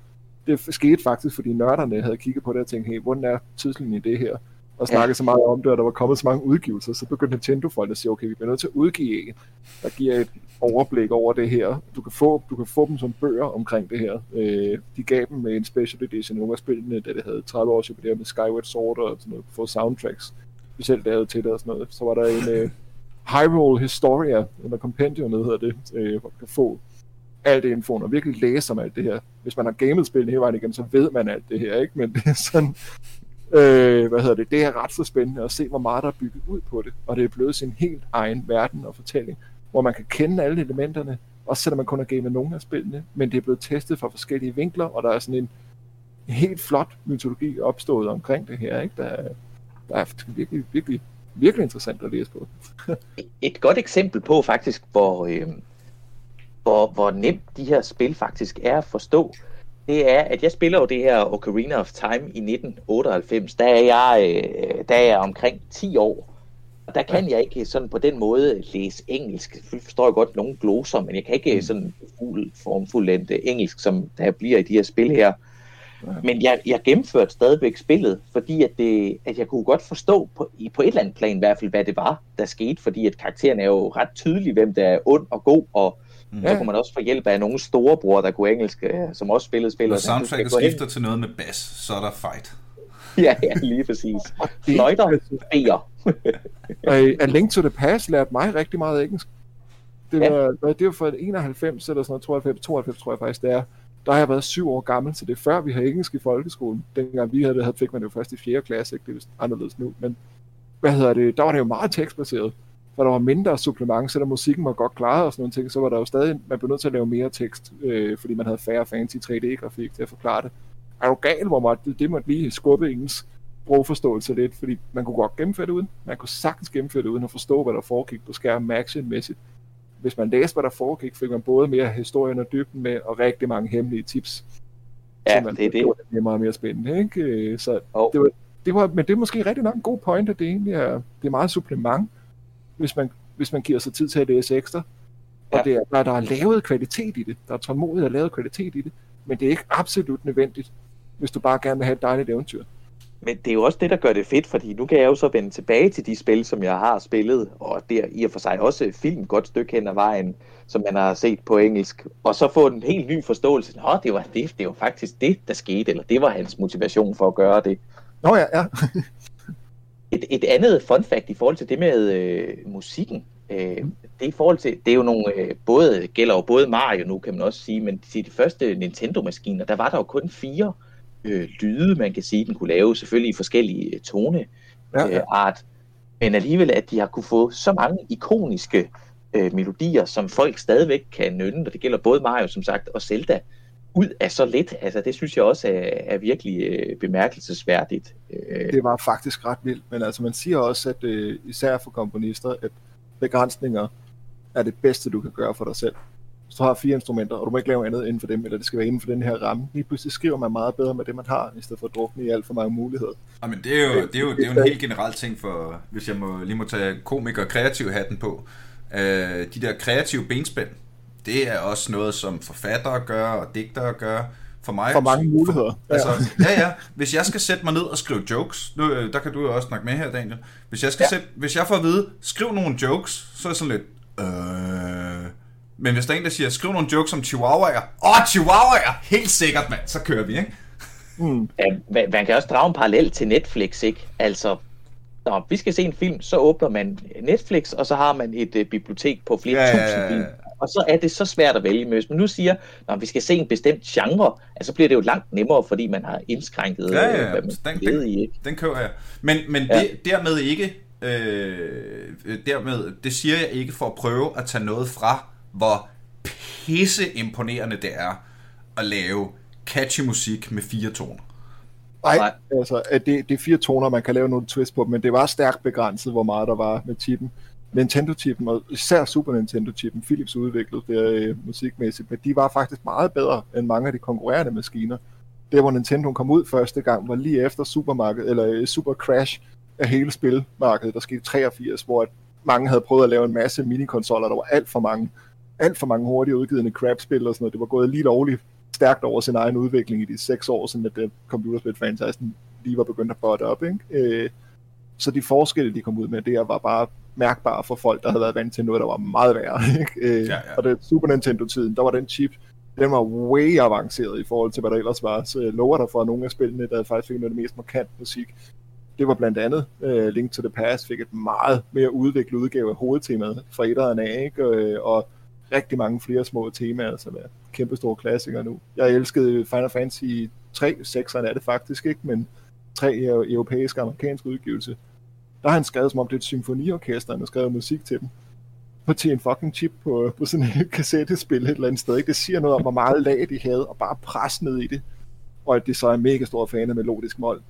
Speaker 2: Det skete faktisk, fordi nørderne havde kigget på det og tænkt, hey, hvordan er tidslinjen i det her? Og snakket ja. så meget om det, og der var kommet så mange udgivelser, så begyndte Nintendo-folk at sige, okay, vi bliver nødt til at udgive en, der giver et overblik over det her. Du kan få, du kan få dem som bøger omkring det her. Øh, de gav dem med en special edition, nogle af spillene, da det havde 30 års jubilæum med Skyward Sword og sådan noget, få soundtracks specielt lavet til det og sådan noget. Så var der en uh, Hyrule Historia, eller Compendium, hedder det, uh, hvor man kan få alt det info, og virkelig læse om alt det her. Hvis man har gamet spillet hele vejen igennem, så ved man alt det her, ikke? Men det er sådan, øh, hvad hedder det, det er ret så spændende at se, hvor meget der er bygget ud på det, og det er blevet sin helt egen verden og fortælling, hvor man kan kende alle elementerne, også selvom man kun har gamet nogle af spillene, men det er blevet testet fra forskellige vinkler, og der er sådan en helt flot mytologi opstået omkring det her, ikke? Der, der er virkelig, virkelig, virkelig interessant at læse på. (laughs)
Speaker 3: Et godt eksempel på faktisk, hvor, øh, hvor, hvor nemt de her spil faktisk er at forstå, det er, at jeg spiller jo det her Ocarina of Time i 1998. Der er jeg, øh, der er jeg omkring 10 år. Og der kan jeg ikke sådan på den måde læse engelsk. Jeg forstår jeg godt nogle gloser, men jeg kan ikke mm. sådan fuld formfuldt engelsk, som der bliver i de her spil her. Men jeg, jeg gennemførte stadigvæk spillet, fordi at, det, at jeg kunne godt forstå på, i, på et eller andet plan i hvert fald, hvad det var, der skete, fordi at karakteren er jo ret tydelig, hvem der er ond og god, og mm. så kunne man også få hjælp af nogle storebror, der kunne engelsk, øh, som også spillede spillet.
Speaker 1: Når soundtracket skifter til noget med bass, så er der fight.
Speaker 3: ja, ja, lige præcis. Fløjter, beer. (laughs)
Speaker 2: A Link to the Past lærte mig rigtig meget engelsk. Det var, ja. det var for 91 eller sådan noget, 92, 92 tror jeg faktisk, det er der har jeg været syv år gammel, så det er før vi har engelsk i folkeskolen. Dengang vi havde det, havde, fik man det jo først i 4. klasse, ikke? det er anderledes nu, men hvad hedder det, der var det jo meget tekstbaseret, for der var mindre supplement, selvom musikken var godt klaret og sådan noget ting, så var der jo stadig, man blev nødt til at lave mere tekst, øh, fordi man havde færre fancy 3D-grafik til at forklare det. Er du gal, hvor meget, det, det måtte lige skubbe ens sprogforståelse lidt, fordi man kunne godt gennemføre det uden, man kunne sagtens gennemføre det uden at forstå, hvad der foregik på skærmen actionmæssigt hvis man læste, hvad der foregik, fik man både mere historien og dybden med, og rigtig mange hemmelige tips.
Speaker 3: Ja, man, det er det.
Speaker 2: Det er meget mere spændende, ikke? Så oh. det var, det var, men det er måske rigtig nok en god point, at det egentlig er, det er meget supplement, hvis man, hvis man giver sig tid til at læse ekstra. Og ja. det er, der, der er lavet kvalitet i det. Der er tålmodigt at lavet kvalitet i det. Men det er ikke absolut nødvendigt, hvis du bare gerne vil have et dejligt eventyr.
Speaker 3: Men det er jo også det, der gør det fedt, fordi nu kan jeg jo så vende tilbage til de spil, som jeg har spillet, og det er i og for sig også film godt stykke hen ad vejen, som man har set på engelsk, og så få en helt ny forståelse. Nå, det var det, det var faktisk det, der skete, eller det var hans motivation for at gøre det.
Speaker 2: Nå ja, ja.
Speaker 3: Et, et andet fun fact i forhold til det med øh, musikken, øh, det er i forhold til, det er jo nogle, øh, både, gælder jo både Mario nu, kan man også sige, men til de første Nintendo-maskiner, der var der jo kun fire øh, lyde, man kan sige, den kunne lave, selvfølgelig i forskellige øh, toneart. Ja, ja. Øh, men alligevel, at de har kunne få så mange ikoniske øh, melodier, som folk stadigvæk kan nynne, og det gælder både Mario, som sagt, og Zelda, ud af så lidt. Altså, det synes jeg også er, er virkelig øh, bemærkelsesværdigt.
Speaker 2: Øh. Det var faktisk ret vildt, men altså man siger også, at øh, især for komponister, at begrænsninger er det bedste, du kan gøre for dig selv hvis du har fire instrumenter, og du må ikke lave andet inden for dem, eller det skal være inden for den her ramme, lige pludselig skriver man meget bedre med det, man har, i stedet for at drukne i alt for mange muligheder.
Speaker 1: Ja, men det er jo, det er jo, det er jo en helt generel ting for, hvis jeg må, lige må tage komiker og kreativ hatten på, øh, de der kreative benspænd, det er også noget, som forfattere gør, og digtere gør, for mig.
Speaker 2: For mange muligheder.
Speaker 1: For, altså, ja, ja. Hvis jeg skal sætte mig ned og skrive jokes, nu, øh, der kan du jo også snakke med her, Daniel. Hvis jeg, skal ja. sætte, hvis jeg får at vide, skriv nogle jokes, så er jeg sådan lidt, øh, men hvis der er en, der siger, skriv nogle jokes om chihuahuaer. Åh, oh, chihuahuaer! Helt sikkert, mand. Så kører vi, ikke?
Speaker 3: Mm. Ja, man kan også drage en parallel til Netflix, ikke? Altså, når vi skal se en film, så åbner man Netflix, og så har man et uh, bibliotek på flere ja, tusind film. Og så er det så svært at vælge. Hvis man nu siger, at vi skal se en bestemt genre, altså, så bliver det jo langt nemmere, fordi man har indskrænket,
Speaker 1: ja, ja, ja. hvad man den, den, i. Ikke? Den kører jeg. Men, men ja. det, dermed ikke, øh, dermed, det siger jeg ikke for at prøve at tage noget fra hvor pisse imponerende det er at lave catchy musik med fire toner.
Speaker 2: Nej, altså, at det, det er fire toner, man kan lave nogle twist på, men det var stærkt begrænset, hvor meget der var med chippen. Nintendo-chippen, og især Super Nintendo-chippen, Philips udviklede det øh, musikmæssigt, men de var faktisk meget bedre end mange af de konkurrerende maskiner. Det, hvor Nintendo kom ud første gang, var lige efter supermarkedet, eller øh, Super Crash af hele spilmarkedet, der skete 83, hvor mange havde prøvet at lave en masse minikonsoller, der var alt for mange, alt for mange hurtigt udgivende crap-spil og sådan noget. Det var gået lige lovligt stærkt over sin egen udvikling i de seks år, sådan at øh, computerspil-franchisen lige var begyndt at botte op. Ikke? Øh, så de forskelle, de kom ud med, det var bare mærkbare for folk, der havde været vant til noget, der var meget værre. (laughs) Ikke? Øh, ja, ja. Og det Super Nintendo-tiden, der var den chip, den var way avanceret i forhold til, hvad der ellers var. Så jeg lover dig for, at nogle af spillene, der faktisk fik noget af det mest markant musik, det var blandt andet uh, Link to the Past, fik et meget mere udviklet udgave af hovedtemaet fra etteren af, ikke? Og, og rigtig mange flere små temaer, som er kæmpe store klassikere nu. Jeg elskede Final Fantasy 3, 6'eren er det faktisk ikke, men tre europæiske og amerikanske udgivelse. Der har han skrevet, som om det er et symfoniorkester, han har skrevet musik til dem. På til en fucking chip på, på sådan et (laughs) kassettespil et eller andet sted. Ikke? Det siger noget om, hvor meget lag de havde, og bare pres ned i det. Og at det så er mega stor fan af melodisk mål.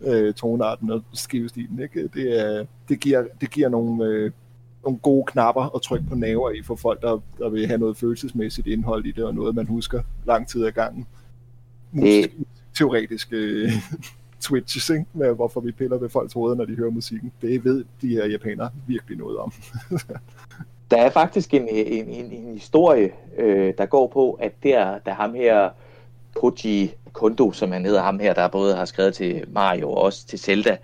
Speaker 2: Øh, tonarten og skivestilen. Ikke? Det, er, det, giver, det giver nogle, øh, nogle gode knapper at trykke på naver i for folk, der, der vil have noget følelsesmæssigt indhold i det, og noget, man husker lang tid ad gangen. Musik, teoretisk øh, (laughs) twitches, ikke? Med, hvorfor vi piller ved folks hoveder, når de hører musikken. Det ved de her japanere virkelig noget om. (laughs)
Speaker 3: der er faktisk en, en, en, en historie, øh, der går på, at der, der ham her Koji Kondo, som han hedder ham her, der både har skrevet til Mario og også til Zelda,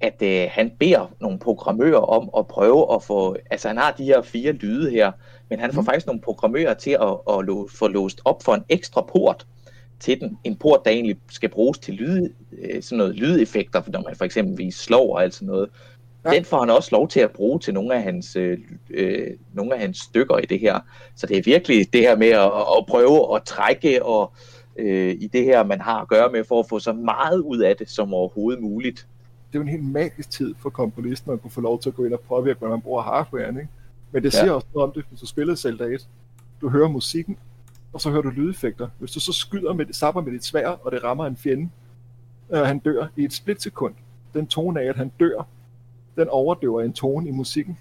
Speaker 3: at øh, han beder nogle programmører om at prøve at få, altså han har de her fire lyde her, men han får mm. faktisk nogle programmører til at, at lo, få låst op for en ekstra port til den. En port, der egentlig skal bruges til lyd, øh, sådan noget lydeffekter, når man for eksempel slår og alt sådan noget. Ja. Den får han også lov til at bruge til nogle af hans, øh, øh, nogle af hans stykker i det her. Så det er virkelig det her med at, at prøve at trække og øh, i det her, man har at gøre med, for at få så meget ud af det som overhovedet muligt
Speaker 2: det er jo en helt magisk tid for komponisten at kunne få lov til at gå ind og påvirke, hvordan man bruger hardware, ikke? Men det siger ja. også noget om det, hvis du spiller Zelda 1. Du hører musikken, og så hører du lydeffekter. Hvis du så skyder med det, sapper med dit svær, og det rammer en fjende, og øh, han dør i et splitsekund. Den tone af, at han dør, den overdøver en tone i musikken.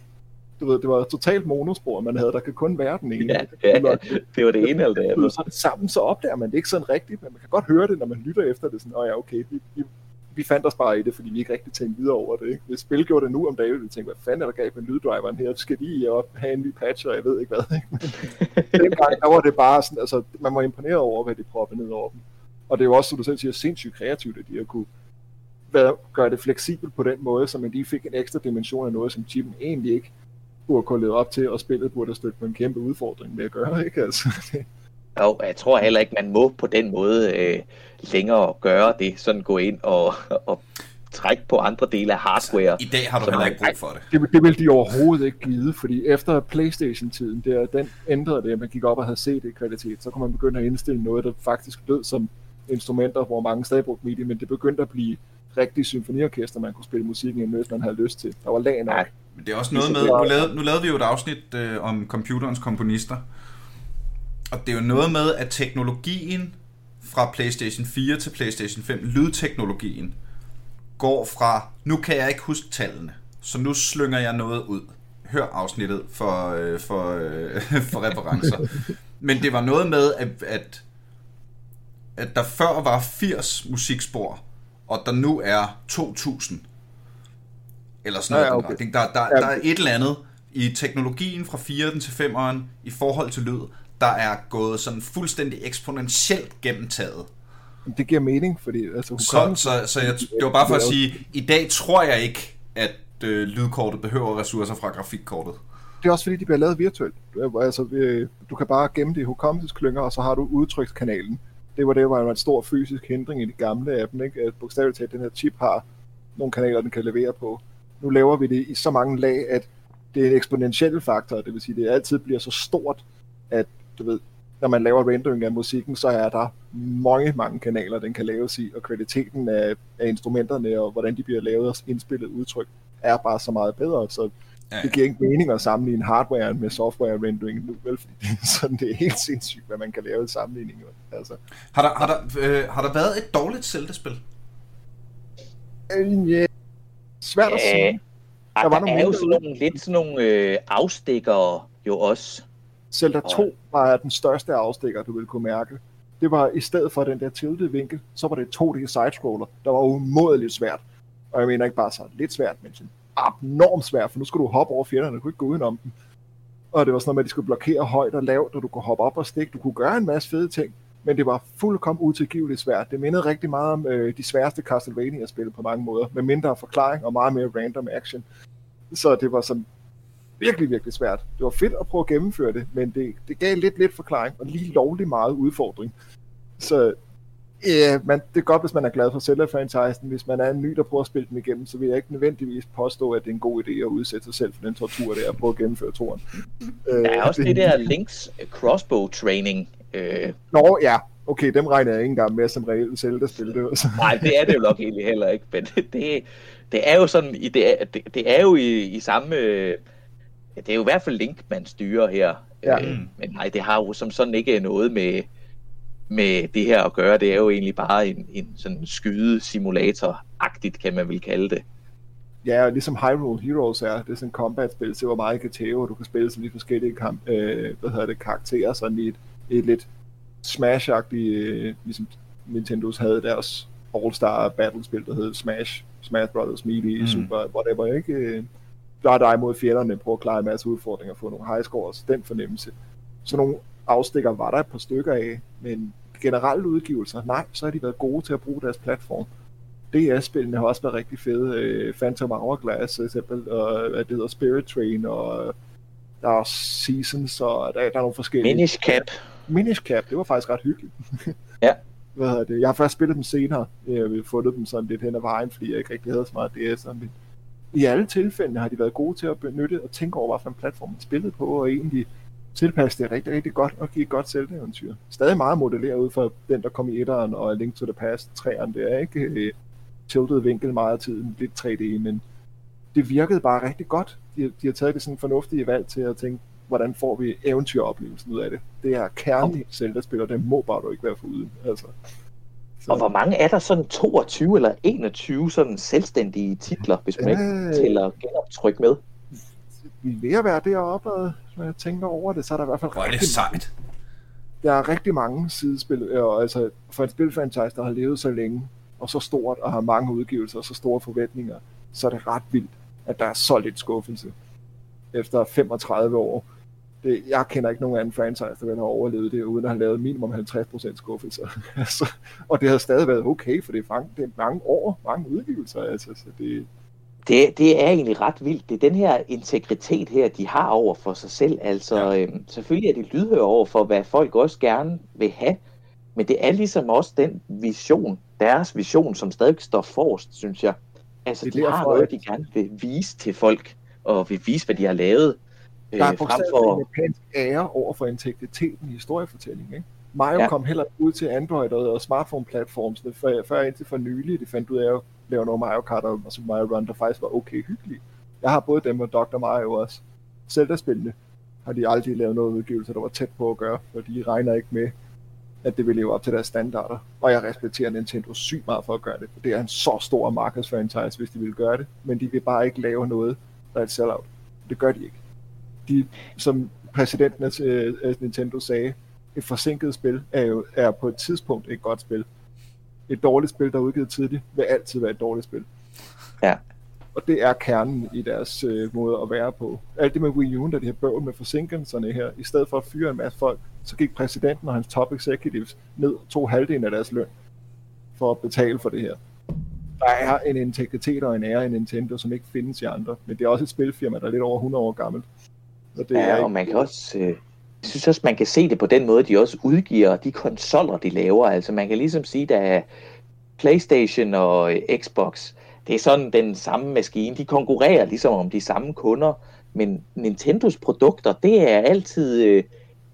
Speaker 2: Du ved, det var totalt monospor, man havde. Der kan kun være den ene.
Speaker 3: Ja, ja (laughs) det var det ene eller det andet.
Speaker 2: Så sammen så opdager man det ikke sådan rigtigt, men man kan godt høre det, når man lytter efter det. Sådan, åh ja, okay, vi, vi, vi fandt os bare i det, fordi vi ikke rigtig tænkte videre over det. Ikke? Hvis spil gjorde det nu om dagen, ville vi tænke, hvad fanden er der galt med lyddriveren her? Skal de op, have en ny patch, og jeg ved ikke hvad. Ikke? Men (laughs) dengang, der var det bare sådan, altså, man var imponeret over, hvad de prøvede ned over dem. Og det er jo også, som du selv siger, sindssygt kreativt, at de har kunne være, gøre det fleksibelt på den måde, så man lige fik en ekstra dimension af noget, som chippen egentlig ikke burde kunne leve op til, og spillet burde stødt på en kæmpe udfordring med at gøre, ikke? Altså, (laughs) det,
Speaker 3: jo, jeg tror heller ikke, man må på den måde øh, længere gøre det, sådan gå ind og, (laughs) og trække på andre dele af hardware.
Speaker 1: Altså, I dag har du heller ikke brug for det.
Speaker 2: det. Det vil de overhovedet ikke give, fordi efter Playstation-tiden, der, den ændrede det, at man gik op og havde CD-kvalitet, så kunne man begynde at indstille noget, der faktisk lød som instrumenter, hvor mange stadig brugte MIDI, men det begyndte at blive rigtig symfoniorkester, man kunne spille musikken i, hvis man havde lyst til. Der var lag nok.
Speaker 1: Men det er også noget med, nu lavede, nu lavede vi jo et afsnit øh, om computerens komponister, og det er jo noget med, at teknologien fra PlayStation 4 til PlayStation 5, lydteknologien, går fra, nu kan jeg ikke huske tallene, så nu slynger jeg noget ud. Hør afsnittet for, øh, for, øh, (laughs) for referencer. Men det var noget med, at, at, at der før var 80 musikspor, og der nu er 2000. Eller sådan noget. Ja, okay. der, der, der er et eller andet i teknologien fra 4'eren til 5'eren i forhold til lyd, der er gået sådan fuldstændig eksponentielt gennemtaget.
Speaker 2: Det giver mening, fordi... Altså,
Speaker 1: så, så, så jeg, det var bare for at sige, i dag tror jeg ikke, at øh, lydkortet behøver ressourcer fra grafikkortet.
Speaker 2: Det er også fordi, de bliver lavet virtuelt. Altså, øh, du kan bare gemme det i hukommelsesklynger, og så har du udtrykskanalen. Det var det, var en stor fysisk hindring i de gamle af dem, ikke? At bogstaveligt talt, den her chip har nogle kanaler, den kan levere på. Nu laver vi det i så mange lag, at det er en eksponentiel faktor, det vil sige, at det altid bliver så stort, at du ved, når man laver rendering af musikken, så er der mange, mange kanaler, den kan laves i, og kvaliteten af, af instrumenterne og hvordan de bliver lavet og indspillet udtryk er bare så meget bedre. Så Ja. Det giver ikke mening at sammenligne hardware med software rendering nu, vel? Fordi sådan, det er helt sindssygt, hvad man kan lave i sammenligning. Altså.
Speaker 1: Har, der, har, der, øh, har der været et dårligt Zelda-spil?
Speaker 2: Øh, ja. Svært at sige.
Speaker 3: Der, var der er jo sådan nogle, lidt sådan nogle øh, afstikkere jo også.
Speaker 2: Zelda 2 var den største afstikker, du ville kunne mærke. Det var i stedet for den der tiltede vinkel, så var det 2D sidescroller, der var umådeligt svært. Og jeg mener ikke bare så lidt svært, men sådan abnormt svært, for nu skulle du hoppe over fjenderne, du kunne ikke gå udenom dem. Og det var sådan noget med, at de skulle blokere højt og lavt, og du kunne hoppe op og stikke. Du kunne gøre en masse fede ting, men det var fuldkommen utilgiveligt svært. Det mindede rigtig meget om øh, de sværeste Castlevania-spil på mange måder, med mindre forklaring og meget mere random action. Så det var sådan virkelig, virkelig svært. Det var fedt at prøve at gennemføre det, men det, det gav lidt lidt forklaring og lige lovlig meget udfordring. Så Ja, men det er godt, hvis man er glad for Zelda-franchisen. Hvis man er en ny, der prøver at spille den igennem, så vil jeg ikke nødvendigvis påstå, at det er en god idé at udsætte sig selv for den tortur, det er at prøve at gennemføre toren.
Speaker 3: Der er øh, også det, det der Links crossbow training.
Speaker 2: Øh... Nå ja, okay, dem regner jeg ikke engang med som reelt Zelda-spil. Det
Speaker 3: Nej, det er det jo nok egentlig heller ikke, men (laughs) det, det er jo sådan, det er, det, det er jo i, i samme, det er jo i hvert fald Link, man styrer her. Ja. Øh, men nej, det har jo som sådan ikke noget med, med det her at gøre. Det er jo egentlig bare en, en sådan skyde-simulator-agtigt, kan man vel kalde det.
Speaker 2: Ja, og ligesom Hyrule Heroes er, det er sådan en combat-spil, så hvor meget kan og du kan spille som de forskellige kamp, øh, hvad hedder det, karakterer, sådan i et, et lidt Smash-agtigt, øh, ligesom Nintendos havde deres All-Star Battle-spil, der hed Smash, Smash Brothers Melee, mm. Super, whatever, ikke? Der dig mod fjenderne, prøve at klare en masse udfordringer, få nogle high scores, den fornemmelse. Så nogle afstikker var der et par stykker af, men generelle udgivelser, nej, så har de været gode til at bruge deres platform. DS-spillene har også været rigtig fede. Øh, Phantom Hourglass, for eksempel, og hvad det hedder, Spirit Train, og der er også Seasons, og der, der er nogle forskellige...
Speaker 3: Minish Cap.
Speaker 2: Minish Cap, det var faktisk ret hyggeligt. (laughs)
Speaker 3: ja.
Speaker 2: Hvad hedder det? Jeg har først spillet dem senere. Jeg har fundet dem sådan lidt hen ad vejen, fordi jeg ikke rigtig havde så meget DS. Men i alle tilfælde har de været gode til at benytte og tænke over, hvilken platform man spillede på, og egentlig tilpasse det rigtig, rigtig godt og give et godt selveventyr. Stadig meget modelleret ud fra den, der kom i etteren og Link to the Past 3'eren. Det er ikke øh, tiltet vinkel meget af tiden, lidt 3D, men det virkede bare rigtig godt. De, de har taget det sådan fornuftige valg til at tænke, hvordan får vi eventyroplevelsen ud af det. Det er kernen i Zelda-spil, og det må bare du ikke være for uden. Altså.
Speaker 3: Så. Og hvor mange er der sådan 22 eller 21 sådan selvstændige titler, hvis man øh... ikke tæller genoptryk med?
Speaker 2: Vi er ved at være deroppe, når jeg tænker over det, så er der i hvert fald
Speaker 1: Hvor er det sejt.
Speaker 2: Der er rigtig mange sidespil, og altså for et spilfranchise, der har levet så længe, og så stort, og har mange udgivelser, og så store forventninger, så er det ret vildt, at der er så lidt skuffelse efter 35 år. Det, jeg kender ikke nogen anden franchise, der have overlevet det, uden at have lavet minimum 50% skuffelser. (laughs) altså, og det har stadig været okay, for det er, mange, det er mange år, mange udgivelser. Altså, så det,
Speaker 3: det, det er egentlig ret vildt. Det er den her integritet her, de har over for sig selv. Altså, ja. øhm, selvfølgelig er de lydhøre over for, hvad folk også gerne vil have, men det er ligesom også den vision, deres vision, som stadig står forrest, synes jeg. Altså, de har noget, de gerne vil vise til folk, og vil vise, hvad de har lavet.
Speaker 2: Øh, der er frem for... en japansk ære over for integriteten i historiefortællingen, ikke? Mario ja. kom heller ud til Android og smartphone-platformene, før, før indtil for nylig, de fandt ud af, lave noget Mario Kart og Super Mario Run, der faktisk var okay hyggelige. Jeg har både dem og Dr. Mario også. Zelda-spillene har de aldrig lavet noget udgivelse, der var tæt på at gøre, for de regner ikke med, at det vil leve op til deres standarder. Og jeg respekterer Nintendo sygt meget for at gøre det, for det er en så stor markedsfranchise, hvis de vil gøre det, men de vil bare ikke lave noget, der er et sellout. Det gør de ikke. De, som præsidenten af Nintendo sagde, et forsinket spil er jo er på et tidspunkt et godt spil et dårligt spil, der er udgivet tidligt, vil altid være et dårligt spil.
Speaker 3: Ja.
Speaker 2: Og det er kernen i deres øh, måde at være på. Alt det med Wii U, der de her bøvl med forsinkelserne her, i stedet for at fyre en masse folk, så gik præsidenten og hans top executives ned to halvdelen af deres løn for at betale for det her. Der er en integritet og en ære i Nintendo, som ikke findes i andre, men det er også et spilfirma, der er lidt over 100 år gammelt.
Speaker 3: Og det ja, er ikke... og man kan også... Øh jeg synes også, man kan se det på den måde, de også udgiver de konsoller, de laver. Altså man kan ligesom sige, der PlayStation og Xbox, det er sådan den samme maskine. De konkurrerer ligesom om de samme kunder, men Nintendos produkter, det er altid, øh,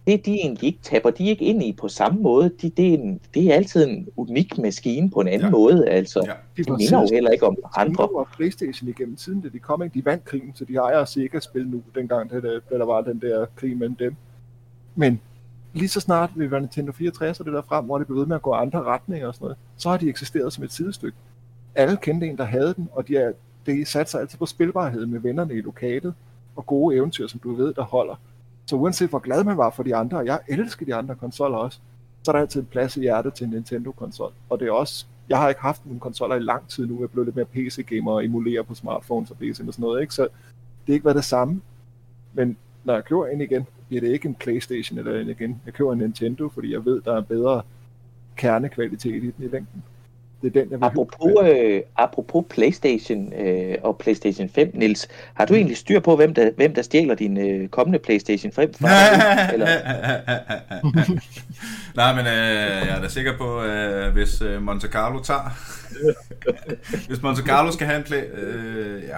Speaker 3: det er de egentlig ikke taber de ikke ind i på samme måde. De, det, er en, det er altid en unik maskine på en anden ja. måde. Altså, ja. De, de minder jo heller ikke om andre.
Speaker 2: De var Playstation igennem tiden, da de kom ikke. De vandt krigen, så de ejer Sega-spil nu, dengang da der, der var den der krig mellem dem. Men lige så snart vi var Nintendo 64 og det der frem, hvor det blev ved med at gå andre retninger og sådan noget, så har de eksisteret som et sidestykke. Alle kendte en, der havde den, og de er, det satte sig altid på spilbarhed med vennerne i lokalet, og gode eventyr, som du ved, der holder. Så uanset hvor glad man var for de andre, og jeg elsker de andre konsoller også, så er der altid en plads i hjertet til en Nintendo-konsol. Og det er også, jeg har ikke haft nogle konsoller i lang tid nu, jeg er blevet lidt mere PC-gamer og emulerer på smartphones og PC og sådan noget, ikke? så det er ikke været det samme. Men når jeg køber en igen, bliver det ikke en Playstation eller en igen. Jeg køber en Nintendo, fordi jeg ved, der er bedre kernekvalitet i den i længden.
Speaker 3: Det er den, jeg vil apropos, øh, apropos PlayStation øh, og PlayStation 5, Nils, har du mm. egentlig styr på, hvem der, hvem der stjæler din øh, kommende PlayStation 5 fra (laughs) dig, eller? (laughs)
Speaker 1: Nej, men øh, jeg er da sikker på, øh, hvis øh, Monte Carlo tager... (laughs) hvis Monte Carlo skal have en play... Øh, ja.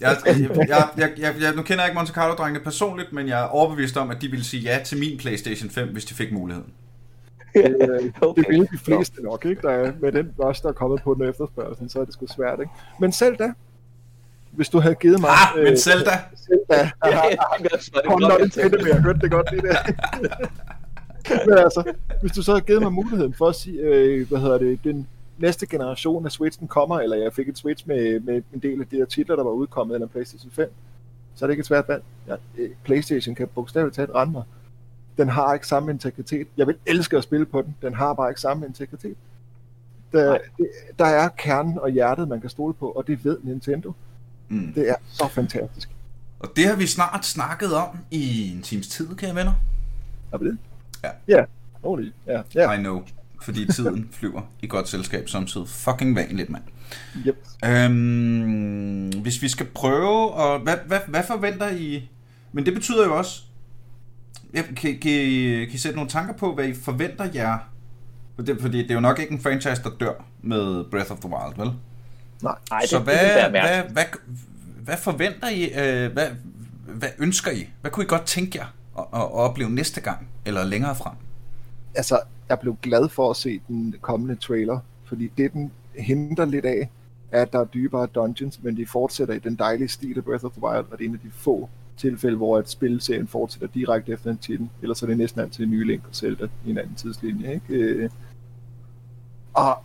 Speaker 1: Jeg, jeg, jeg, jeg, jeg, jeg, nu kender jeg ikke Monte Carlo-drengene personligt, men jeg er overbevist om, at de ville sige ja til min PlayStation 5, hvis de fik muligheden.
Speaker 2: Øh, okay. Det vil de fleste nok, ikke? Der er, med den rush, der er kommet på den efterspørgsel, så er det sgu svært, ikke? Men selv da, hvis du havde givet mig...
Speaker 1: Ah, øh, men selv da!
Speaker 2: Selv da! (laughs) Hold da, det tændte jeg hørte det godt lige der. (laughs) men altså, hvis du så havde givet mig muligheden for at sige, øh, hvad hedder det, den næste generation af Switchen kommer, eller jeg fik et Switch med, med en del af de her titler, der var udkommet, eller en PlayStation 5, så er det ikke et svært valg. Ja, øh, PlayStation kan bogstaveligt talt rende mig den har ikke samme integritet. Jeg vil elske at spille på den, den har bare ikke samme integritet. Der, det, der er kernen og hjertet, man kan stole på, og det ved Nintendo. Mm. Det er så fantastisk.
Speaker 1: Og det har vi snart snakket om i en times tid, kære venner.
Speaker 2: Har vi det?
Speaker 1: Ja.
Speaker 2: Ja, holy. Ja, ja.
Speaker 1: I know. Fordi tiden (laughs) flyver i godt selskab samtidig. Fucking vanligt, mand.
Speaker 2: Yep.
Speaker 1: Øhm, hvis vi skal prøve, og hvad, hvad, hvad forventer I? Men det betyder jo også, Ja, kan, kan, kan I sætte nogle tanker på, hvad I forventer jer? Det, fordi det er jo nok ikke en franchise, der dør med Breath of the Wild, vel?
Speaker 3: Nej,
Speaker 1: det, Så hvad, det hvad, hvad, hvad forventer I? Øh, hvad, hvad ønsker I? Hvad kunne I godt tænke jer at, at opleve næste gang, eller længere frem?
Speaker 2: Altså, jeg blev glad for at se den kommende trailer, fordi det, den henter lidt af, er, at der er dybere dungeons, men de fortsætter i den dejlige stil af Breath of the Wild, og det er en af de få tilfælde, hvor et spilserien fortsætter direkte efter en titel, eller så er det næsten altid en ny Link og Zelda i en anden tidslinje. Ikke? Øh, og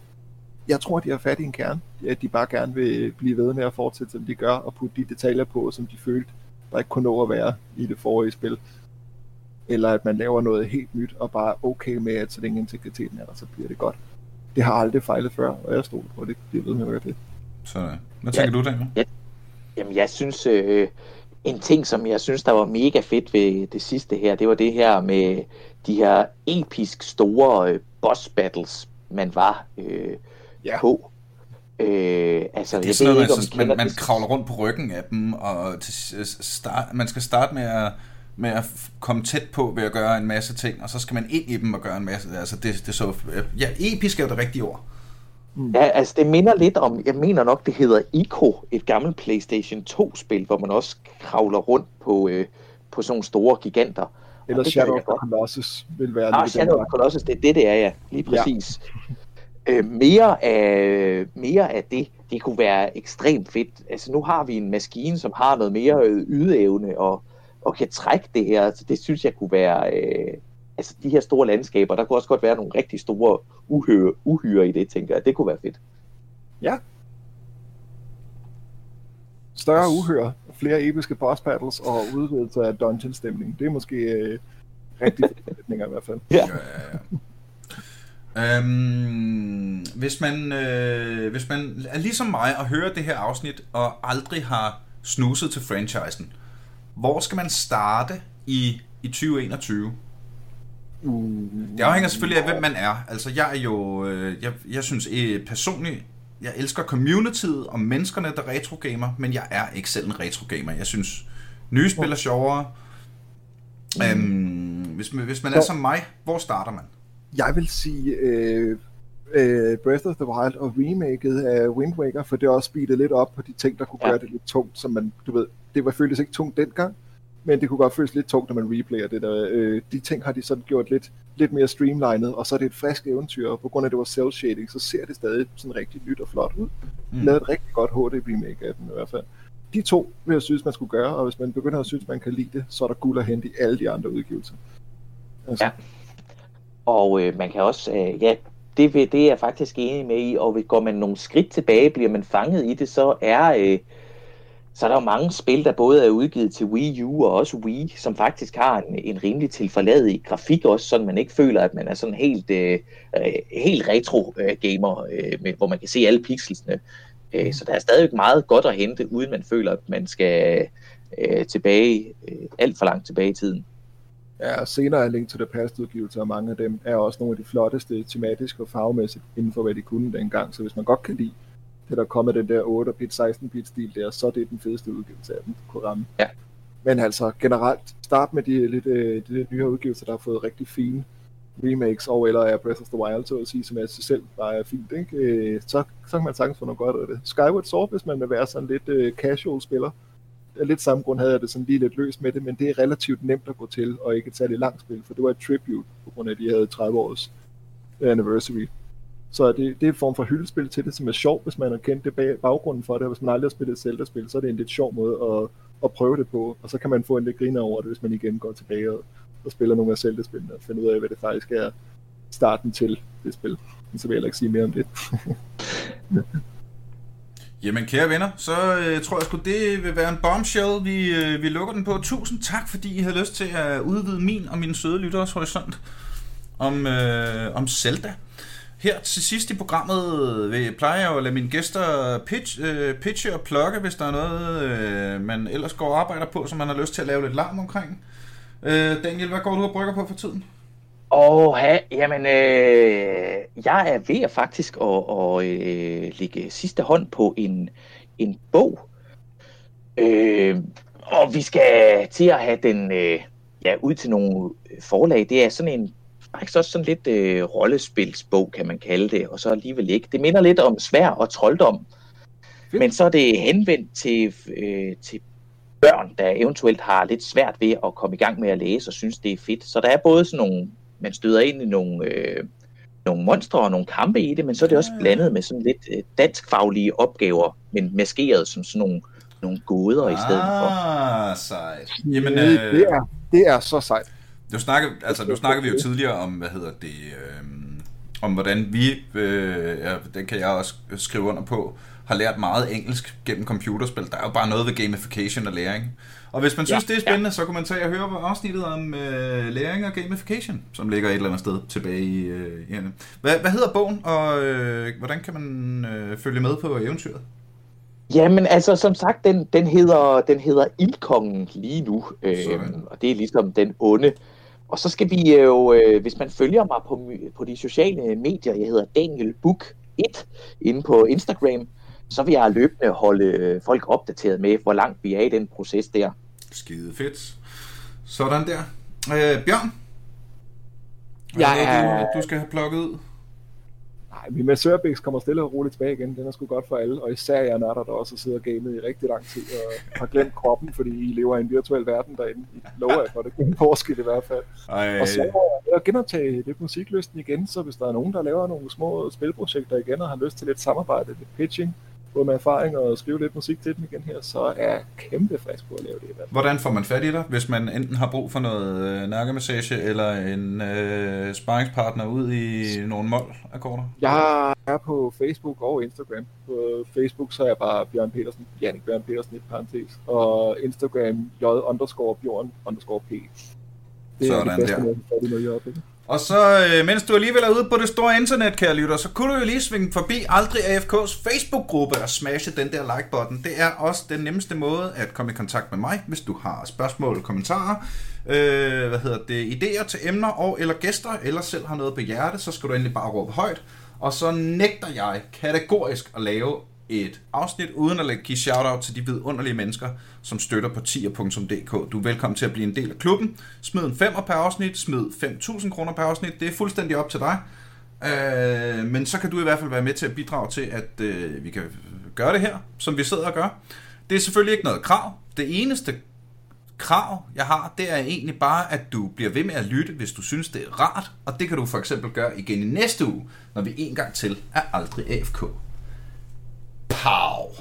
Speaker 2: jeg tror, de har fat i en kerne, at de bare gerne vil blive ved med at fortsætte, som de gør, og putte de detaljer på, som de følte, der ikke kunne nå at være i det forrige spil. Eller at man laver noget helt nyt, og bare okay med, at så længe integriteten er der, så bliver det godt. Det har aldrig fejlet før, og jeg stoler på, at det bliver ved med at være det.
Speaker 1: Så hvad tænker ja, du, Daniel? Ja,
Speaker 3: jamen, jeg synes, øh, en ting, som jeg synes, der var mega fedt ved det sidste her, det var det her med de her episk store øh, boss battles, man var øh, ja. på.
Speaker 1: Øh, altså, det er sådan noget, ikke, man, man, man kravler rundt på ryggen af dem, og til start, man skal starte med at, med at komme tæt på ved at gøre en masse ting, og så skal man ind i dem og gøre en masse. Altså, det, det så, ja, episk er det rigtige ord.
Speaker 3: Mm. Ja, altså det minder lidt om, jeg mener nok, det hedder Ico, et gammelt PlayStation 2-spil, hvor man også kravler rundt på, øh, på sådan nogle store giganter.
Speaker 2: Eller Shadow of Colossus vil være
Speaker 3: ah, Shadow of Colossus, det er det, det er, ja. Lige præcis. Ja. øh, mere, af, mere af det, det kunne være ekstremt fedt. Altså nu har vi en maskine, som har noget mere ydeevne og, og kan trække det her. Så det synes jeg kunne være, øh, altså de her store landskaber, der kunne også godt være nogle rigtig store uhyre, uhyre i det, tænker jeg. Det kunne være fedt.
Speaker 2: Ja. Større uhyre, flere episke boss battles og udvidelse af dungeon stemning. Det er måske øh, rigtig (laughs) forventninger i hvert fald.
Speaker 1: Ja. ja, ja, ja. Øhm, hvis, man, øh, hvis man er ligesom mig og hører det her afsnit og aldrig har snuset til franchisen, hvor skal man starte i, i 2021? Uh, det afhænger selvfølgelig af, hvem man er. Altså, jeg er jo... Øh, jeg, jeg synes eh, personligt, jeg elsker communityet og menneskerne, der retrogamer, men jeg er ikke selv en retrogamer. Jeg synes, nye spil er sjovere. Mm. Øhm, hvis, hvis man er som mig, hvor starter man?
Speaker 2: Jeg vil sige uh, uh, Breath of the Wild og remaket af Wind Waker, for det også speedet lidt op på de ting, der kunne ja. gøre det lidt tungt, som man, du ved, det var føltes ikke tungt dengang, men det kunne godt føles lidt tungt, når man replayer det der. Øh, de ting har de sådan gjort lidt, lidt mere streamlined, og så er det et frisk eventyr, og på grund af, det var cel shading, så ser det stadig sådan rigtig nyt og flot ud. Mm. Lavet et rigtig godt HD remake af den i hvert fald. De to vil jeg synes, man skulle gøre, og hvis man begynder at synes, man kan lide det, så er der guld at hente i alle de andre udgivelser.
Speaker 3: Altså. Ja. Og øh, man kan også, øh, ja, det, det er jeg faktisk enig med i, og går man nogle skridt tilbage, bliver man fanget i det, så er, øh, så er der jo mange spil, der både er udgivet til Wii U og også Wii, som faktisk har en, en rimelig tilforladet grafik også, så man ikke føler, at man er sådan helt, øh, øh helt retro-gamer, øh, øh, med, hvor man kan se alle pixelsene. Øh, så der er stadigvæk meget godt at hente, uden man føler, at man skal øh, tilbage, øh, alt for langt tilbage i tiden.
Speaker 2: Ja, senere er Link to the Past udgivelser, og mange af dem er også nogle af de flotteste tematisk og farvemæssigt inden for, hvad de kunne dengang. Så hvis man godt kan lide det, der kommer den der 8-bit, 16-bit stil der, så er det den fedeste udgivelse af den, du kunne ramme.
Speaker 3: Ja.
Speaker 2: Men altså generelt, start med de lidt, øh, de lidt nyere udgivelser, der har fået rigtig fine remakes, og eller er Breath of the Wild, så at sige, som er sig selv bare er fint, ikke? Øh, så, så kan man sagtens få noget godt af det. Skyward Sword, hvis man vil være sådan lidt uh, casual spiller, af lidt samme grund havde jeg det sådan lige lidt løst med det, men det er relativt nemt at gå til, og ikke et særligt langt spil, for det var et tribute, på grund af, at de havde 30 års anniversary. Så det, det er en form for hyldespil til det, som er sjovt, hvis man har kendt det bag, baggrunden for det, og hvis man aldrig har spillet et Zelda-spil, så er det en lidt sjov måde at, at prøve det på, og så kan man få en lidt griner over det, hvis man igen går tilbage og, og spiller nogle af Zelda-spillene, og finder ud af, hvad det faktisk er starten til det spil. Men så vil jeg heller ikke sige mere om det. (laughs)
Speaker 1: Jamen kære venner, så øh, tror jeg sgu det vil være en bombshell, vi, øh, vi lukker den på. Tusind tak, fordi I har lyst til at udvide min og mine søde lytteres horisont om, øh, om Zelda. Her til sidst i programmet vil jeg jo at lade mine gæster pitch, øh, pitche og plukke, hvis der er noget, øh, man ellers går og arbejder på, som man har lyst til at lave lidt larm omkring. Øh, Daniel, hvad går du og brygger på for tiden?
Speaker 3: Åh, jamen, øh, jeg er ved at faktisk at, at øh, lægge sidste hånd på en, en bog. Øh, og vi skal til at have den øh, ja, ud til nogle forlag. Det er sådan en faktisk også sådan lidt øh, rollespilsbog, kan man kalde det, og så alligevel ikke. Det minder lidt om svær og trolddom, Fedt. men så er det henvendt til, øh, til børn, der eventuelt har lidt svært ved at komme i gang med at læse og synes, det er fedt. Så der er både sådan nogle man støder ind i nogle, øh, nogle monstre og nogle kampe i det, men så er det også blandet med sådan lidt øh, danskfaglige opgaver, men maskeret som sådan nogle, nogle gåder ah, i stedet for.
Speaker 1: Ah, sejt. Jamen,
Speaker 2: øh, det, er, det er så sejt.
Speaker 1: Nu snakker, altså, nu snakker vi jo tidligere om, hvad hedder det, øh, om hvordan vi, øh, ja, den kan jeg også skrive under på, har lært meget engelsk gennem computerspil. Der er jo bare noget ved gamification og læring. Og hvis man synes, ja, det er spændende, ja. så kan man tage og høre afsnittet om øh, læring og gamification, som ligger et eller andet sted tilbage i øh, i hvad, hvad hedder bogen, og øh, hvordan kan man øh, følge med på eventyret?
Speaker 3: Jamen altså, som sagt, den, den hedder, den hedder Ildkongen lige nu, øh, og det er ligesom den onde. Og så skal vi jo, øh, hvis man følger mig på, på de sociale medier, jeg hedder Daniel Book 1 inde på Instagram, så vil jeg løbende holde øh, folk opdateret med, hvor langt vi er i den proces der.
Speaker 1: Skide fedt. Sådan der. Øh, Bjørn?
Speaker 3: Jeg er...
Speaker 1: du, du skal have plukket ud?
Speaker 2: Nej, min Massørbæks kommer stille og roligt tilbage igen. Den er sgu godt for alle, og især jeg nørder, der også sidder gamet i rigtig lang tid og har glemt kroppen, fordi I lever i en virtuel verden derinde. I lover jeg for det. En forskel i hvert fald. Ej. Og så er jeg genoptage lidt musiklysten igen, så hvis der er nogen, der laver nogle små spilprojekter igen og har lyst til lidt samarbejde, lidt pitching, både med erfaring og skrive lidt musik til dem igen her, så er jeg kæmpe frisk på at lave det.
Speaker 1: Hvordan får man fat i dig, hvis man enten har brug for noget øh, nakkemassage eller en øh, sparringspartner ud i nogle mål-akkorder?
Speaker 2: Jeg er på Facebook og Instagram. På Facebook så er jeg bare Bjørn Petersen, Jannik Bjørn Petersen i parentes, og Instagram j underscore bjørn underscore p.
Speaker 1: Det er Sådan det bedste der. måde, at noget i øjeblikket. Og så, øh, mens du alligevel er ude på det store internet, kære lytter, så kunne du jo lige svinge forbi Aldrig AFK's Facebook-gruppe og smashe den der like-button. Det er også den nemmeste måde at komme i kontakt med mig, hvis du har spørgsmål, kommentarer, øh, hvad hedder det, idéer til emner og eller gæster, eller selv har noget på hjerte, så skal du endelig bare råbe højt. Og så nægter jeg kategorisk at lave et afsnit, uden at give shout-out til de vidunderlige mennesker, som støtter på tier.dk. Du er velkommen til at blive en del af klubben. Smid en 5 per afsnit, smid 5.000 kroner per afsnit. Det er fuldstændig op til dig. Øh, men så kan du i hvert fald være med til at bidrage til, at øh, vi kan gøre det her, som vi sidder og gør. Det er selvfølgelig ikke noget krav. Det eneste krav, jeg har, det er egentlig bare, at du bliver ved med at lytte, hvis du synes, det er rart. Og det kan du for eksempel gøre igen i næste uge, når vi en gang til er aldrig AFK. Pow!